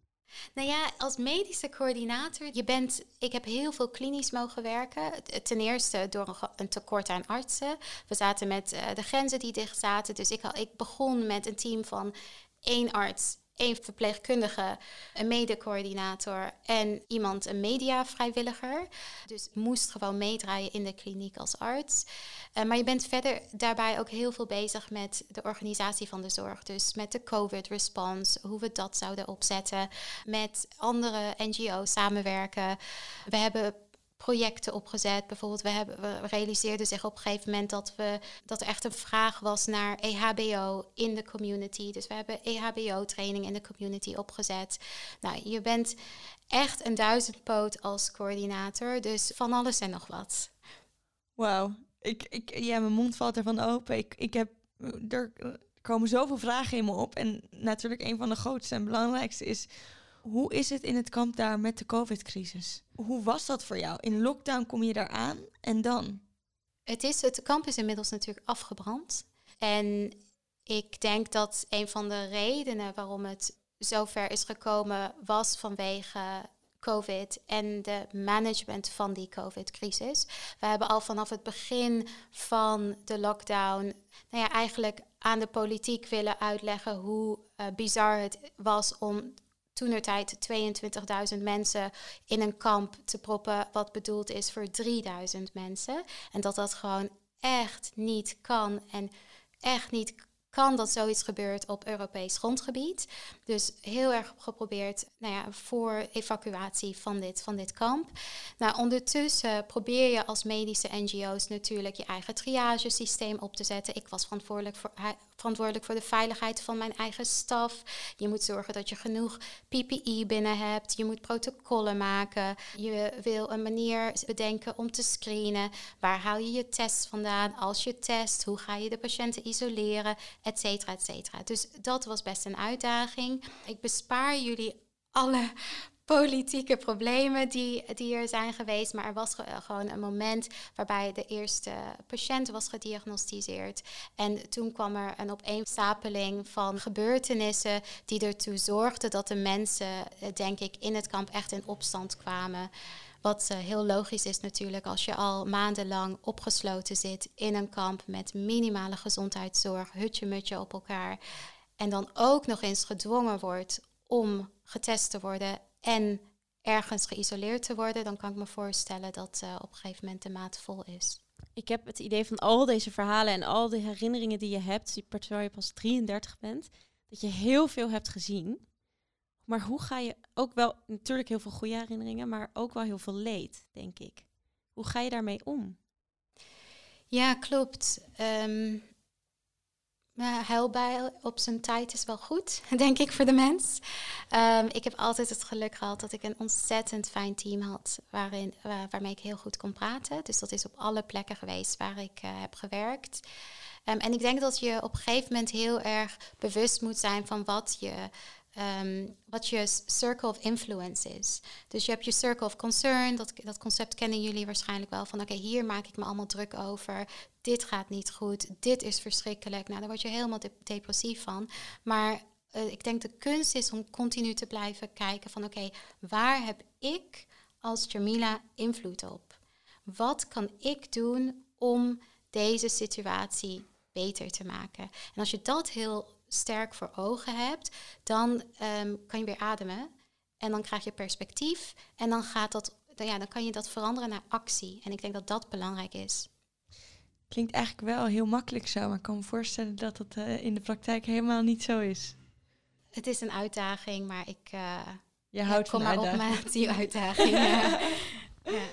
Speaker 4: Nou ja, als medische coördinator, je bent, ik heb heel veel klinisch mogen werken. Ten eerste door een tekort aan artsen. We zaten met uh, de grenzen die dicht zaten. Dus ik, ik begon met een team van één arts één verpleegkundige, een mede-coördinator en iemand, een mediavrijwilliger. Dus moest gewoon meedraaien in de kliniek als arts. Uh, maar je bent verder daarbij ook heel veel bezig met de organisatie van de zorg. Dus met de COVID-response, hoe we dat zouden opzetten. Met andere NGO's samenwerken. We hebben projecten opgezet. Bijvoorbeeld, we, hebben, we realiseerden zich op een gegeven moment dat, we, dat er echt een vraag was naar EHBO in de community. Dus we hebben EHBO-training in de community opgezet. Nou, je bent echt een duizendpoot als coördinator, dus van alles en nog wat.
Speaker 2: Wauw, ik, ik, ja, mijn mond valt ervan open. Ik, ik heb, er komen zoveel vragen in me op. En natuurlijk een van de grootste en belangrijkste is hoe is het in het kamp daar met de COVID-crisis? Hoe was dat voor jou? In lockdown kom je daar aan en dan?
Speaker 4: Het, is, het kamp is inmiddels natuurlijk afgebrand. En ik denk dat een van de redenen waarom het zover is gekomen was vanwege COVID en de management van die COVID-crisis. We hebben al vanaf het begin van de lockdown, nou ja, eigenlijk aan de politiek willen uitleggen hoe uh, bizar het was om toenertijd 22.000 mensen in een kamp te proppen, wat bedoeld is voor 3000 mensen. En dat dat gewoon echt niet kan en echt niet kan dat zoiets gebeurt op Europees grondgebied. Dus heel erg geprobeerd nou ja, voor evacuatie van dit, van dit kamp. Nou, ondertussen probeer je als medische NGO's natuurlijk je eigen triagesysteem op te zetten. Ik was verantwoordelijk voor, verantwoordelijk voor de veiligheid van mijn eigen staf. Je moet zorgen dat je genoeg PPE binnen hebt. Je moet protocollen maken. Je wil een manier bedenken om te screenen. Waar haal je je tests vandaan? Als je test, hoe ga je de patiënten isoleren? Et cetera, et cetera. Dus dat was best een uitdaging. Ik bespaar jullie alle politieke problemen die, die er zijn geweest. Maar er was gewoon een moment waarbij de eerste patiënt was gediagnosticeerd. En toen kwam er een opeenstapeling van gebeurtenissen die ertoe zorgden dat de mensen, eh, denk ik, in het kamp echt in opstand kwamen. Wat uh, heel logisch is natuurlijk als je al maandenlang opgesloten zit in een kamp met minimale gezondheidszorg, hutje-mutje op elkaar. En dan ook nog eens gedwongen wordt om getest te worden en ergens geïsoleerd te worden, dan kan ik me voorstellen dat uh, op een gegeven moment de maat vol is.
Speaker 3: Ik heb het idee van al deze verhalen en al die herinneringen die je hebt, terwijl je pas 33 bent, dat je heel veel hebt gezien. Maar hoe ga je ook wel, natuurlijk heel veel goede herinneringen, maar ook wel heel veel leed, denk ik. Hoe ga je daarmee om?
Speaker 4: Ja, klopt. Um, uh, op zijn tijd is wel goed, denk ik, voor de mens. Um, ik heb altijd het geluk gehad dat ik een ontzettend fijn team had waarin, waarmee ik heel goed kon praten. Dus dat is op alle plekken geweest waar ik uh, heb gewerkt. Um, en ik denk dat je op een gegeven moment heel erg bewust moet zijn van wat je um, wat je circle of influence is. Dus je hebt je circle of concern, dat, dat concept kennen jullie waarschijnlijk wel. Van oké, hier maak ik me allemaal druk over. Dit gaat niet goed, dit is verschrikkelijk. Nou, daar word je helemaal depressief van. Maar uh, ik denk de kunst is om continu te blijven kijken van oké, waar heb ik als Jamila invloed op? Wat kan ik doen om deze situatie beter te maken? En als je dat heel sterk voor ogen hebt, dan ehm, kan je weer ademen. En dan krijg je perspectief. En dan, gaat dat, dan, ja, dan kan je dat veranderen naar actie. En ik denk dat dat belangrijk is.
Speaker 2: Klinkt eigenlijk wel heel makkelijk zo, maar ik kan me voorstellen dat het uh, in de praktijk helemaal niet zo is.
Speaker 4: Het is een uitdaging, maar ik uh,
Speaker 2: je houdt
Speaker 4: kom
Speaker 2: van
Speaker 4: maar op met die uitdaging. ja.
Speaker 3: Ja.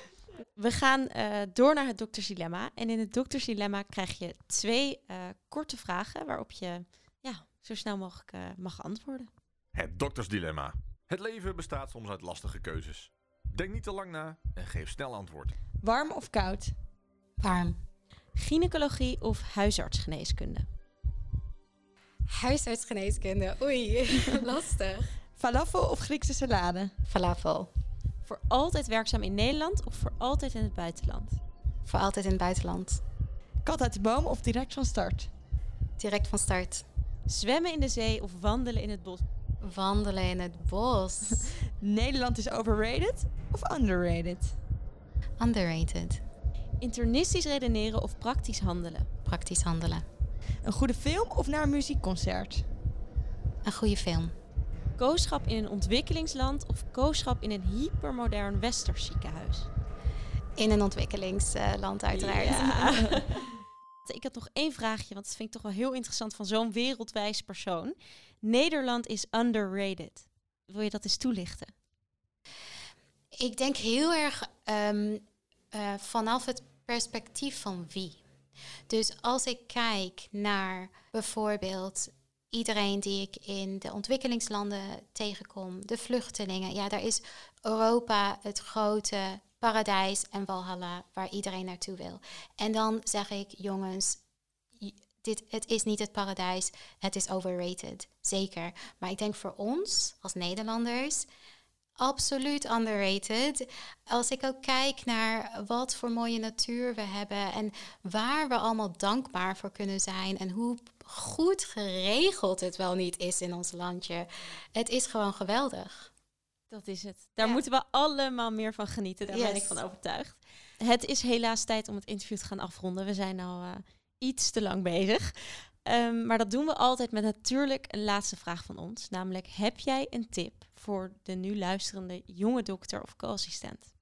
Speaker 3: We gaan uh, door naar het doktersdilemma. En in het doktersdilemma krijg je twee korte vragen waarop je ja, zo snel mogelijk mag antwoorden.
Speaker 5: Het doktersdilemma. Het leven bestaat soms uit lastige keuzes. Denk niet te lang na en geef snel antwoord.
Speaker 2: Warm of koud?
Speaker 4: Warm.
Speaker 3: Gynaecologie of huisartsgeneeskunde?
Speaker 4: Huisartsgeneeskunde, oei, lastig.
Speaker 2: Falafel of Griekse salade?
Speaker 4: Falafel.
Speaker 3: Voor altijd werkzaam in Nederland of voor altijd in het buitenland?
Speaker 4: Voor altijd in het buitenland.
Speaker 2: Kat uit de boom of direct van start?
Speaker 4: Direct van start.
Speaker 3: Zwemmen in de zee of wandelen in het bos?
Speaker 4: Wandelen in het bos.
Speaker 2: Nederland is overrated of underrated?
Speaker 4: Underrated.
Speaker 3: Internistisch redeneren of praktisch handelen?
Speaker 4: Praktisch handelen.
Speaker 2: Een goede film of naar een muziekconcert?
Speaker 4: Een goede film.
Speaker 3: Kooschap in een ontwikkelingsland of kooschap in een hypermodern westers ziekenhuis?
Speaker 4: In een ontwikkelingsland uiteraard.
Speaker 3: Ja. ik had nog één vraagje, want dat vind ik toch wel heel interessant van zo'n wereldwijs persoon. Nederland is underrated. Wil je dat eens toelichten?
Speaker 4: Ik denk heel erg um, uh, vanaf het perspectief van wie. Dus als ik kijk naar bijvoorbeeld iedereen die ik in de ontwikkelingslanden tegenkom, de vluchtelingen, ja, daar is Europa het grote paradijs en Walhalla waar iedereen naartoe wil. En dan zeg ik, jongens, dit, het is niet het paradijs, het is overrated, zeker. Maar ik denk voor ons als Nederlanders absoluut underrated. Als ik ook kijk naar wat voor mooie natuur we hebben en waar we allemaal dankbaar voor kunnen zijn en hoe goed geregeld het wel niet is in ons landje. Het is gewoon geweldig.
Speaker 3: Dat is het. Daar moeten we allemaal meer van genieten. Daar ben ik van overtuigd. Het is helaas tijd om het interview te gaan afronden. We zijn al uh, iets te lang bezig. Um, maar dat doen we altijd met natuurlijk een laatste vraag van ons. Namelijk, heb jij een tip voor de nu luisterende jonge dokter of co-assistent?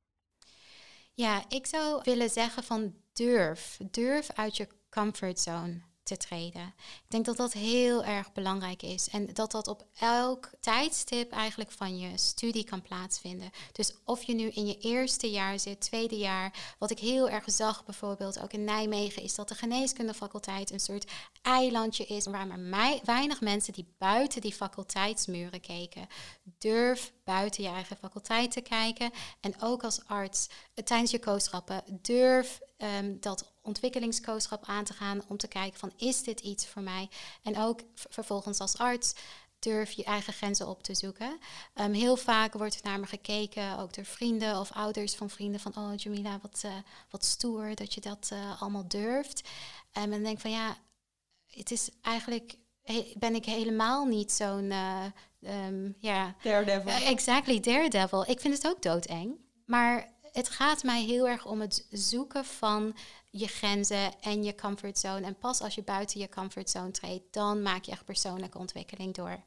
Speaker 4: Ja, ik zou willen zeggen van durf. Durf uit je comfortzone te treden. Ik denk dat dat heel erg belangrijk is en dat dat op elk tijdstip eigenlijk van je studie kan plaatsvinden. Dus of je nu in je eerste jaar zit, tweede jaar, wat ik heel erg zag bijvoorbeeld ook in Nijmegen, is dat de geneeskundefaculteit een soort eilandje is waar maar weinig mensen die buiten die faculteitsmuren keken. Durf buiten je eigen faculteit te kijken en ook als arts eh, tijdens je kooschappen durf um, dat ontwikkelingskooschap aan te gaan om te kijken van is dit iets voor mij? En ook vervolgens als arts durf je eigen grenzen op te zoeken. Um, heel vaak wordt er naar me gekeken, ook door vrienden of ouders van vrienden, van oh Jamila, wat, uh, wat stoer dat je dat uh, allemaal durft. Um, en dan denk ik van ja, het is eigenlijk, he, ben ik helemaal niet zo'n, uh, um, ja...
Speaker 2: Daredevil.
Speaker 4: exactly, daredevil. Ik vind het ook doodeng. Maar het gaat mij heel erg om het zoeken van je grenzen en je comfortzone. En pas als je buiten je comfortzone treedt, dan maak je echt persoonlijke ontwikkeling door.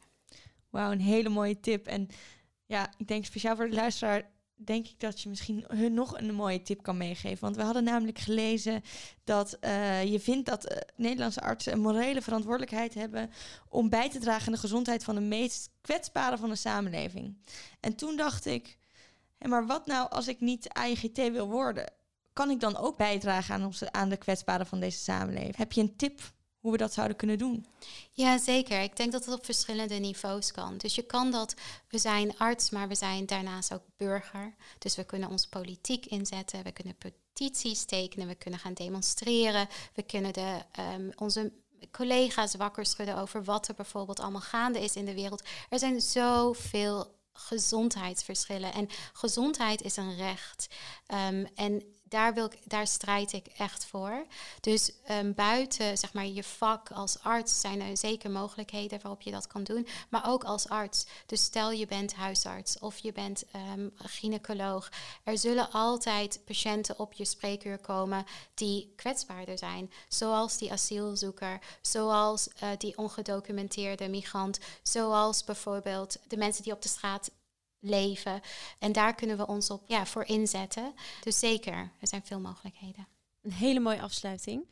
Speaker 2: Wauw, een hele mooie tip. En ja, ik denk speciaal voor de luisteraar, denk ik dat je misschien hun nog een mooie tip kan meegeven. Want we hadden namelijk gelezen dat uh, je vindt dat uh, Nederlandse artsen een morele verantwoordelijkheid hebben om bij te dragen aan de gezondheid van de meest kwetsbare van de samenleving. En toen dacht ik, maar wat nou als ik niet AIGT wil worden? kan ik dan ook bijdragen aan, aan de kwetsbaren van deze samenleving? Heb je een tip hoe we dat zouden kunnen doen?
Speaker 4: Ja, zeker. Ik denk dat het op verschillende niveaus kan. Dus je kan dat, we zijn arts, maar we zijn daarnaast ook burger. Dus we kunnen ons politiek inzetten, we kunnen petities tekenen, we kunnen gaan demonstreren, we kunnen de, um, onze collega's wakker schudden over wat er bijvoorbeeld allemaal gaande is in de wereld. Er zijn zoveel gezondheidsverschillen en gezondheid is een recht. Um, en daar, wil ik, daar strijd ik echt voor. Dus um, buiten zeg maar, je vak als arts zijn er zeker mogelijkheden waarop je dat kan doen. Maar ook als arts. Dus stel je bent huisarts of je bent um, gynaecoloog. Er zullen altijd patiënten op je spreekuur komen die kwetsbaarder zijn. Zoals die asielzoeker, zoals uh, die ongedocumenteerde migrant, zoals bijvoorbeeld de mensen die op de straat leven. En daar kunnen we ons op ja, voor inzetten. Dus zeker, er zijn veel mogelijkheden.
Speaker 3: Een hele mooie afsluiting.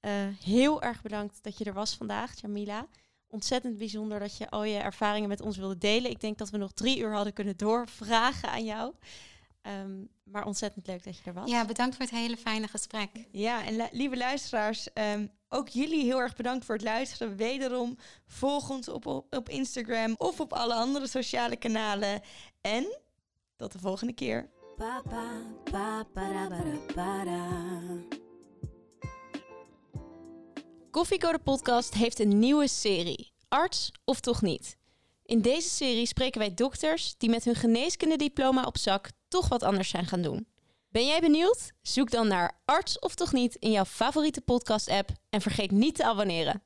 Speaker 3: Uh, heel erg bedankt dat je er was vandaag, Jamila. Ontzettend bijzonder dat je al je ervaringen met ons wilde delen. Ik denk dat we nog drie uur hadden kunnen doorvragen aan jou. Um, maar ontzettend leuk dat je er was.
Speaker 4: Ja, bedankt voor het hele fijne gesprek.
Speaker 2: Ja, en lieve luisteraars, um, ook jullie heel erg bedankt voor het luisteren. Wederom volg ons op, op, op Instagram of op alle andere sociale kanalen. En tot de volgende keer.
Speaker 3: Koffiecode Podcast heeft een nieuwe serie. Arts of toch niet? In deze serie spreken wij dokters die met hun geneeskundediploma op zak toch wat anders zijn gaan doen. Ben jij benieuwd? Zoek dan naar Arts of toch niet in jouw favoriete podcast-app en vergeet niet te abonneren.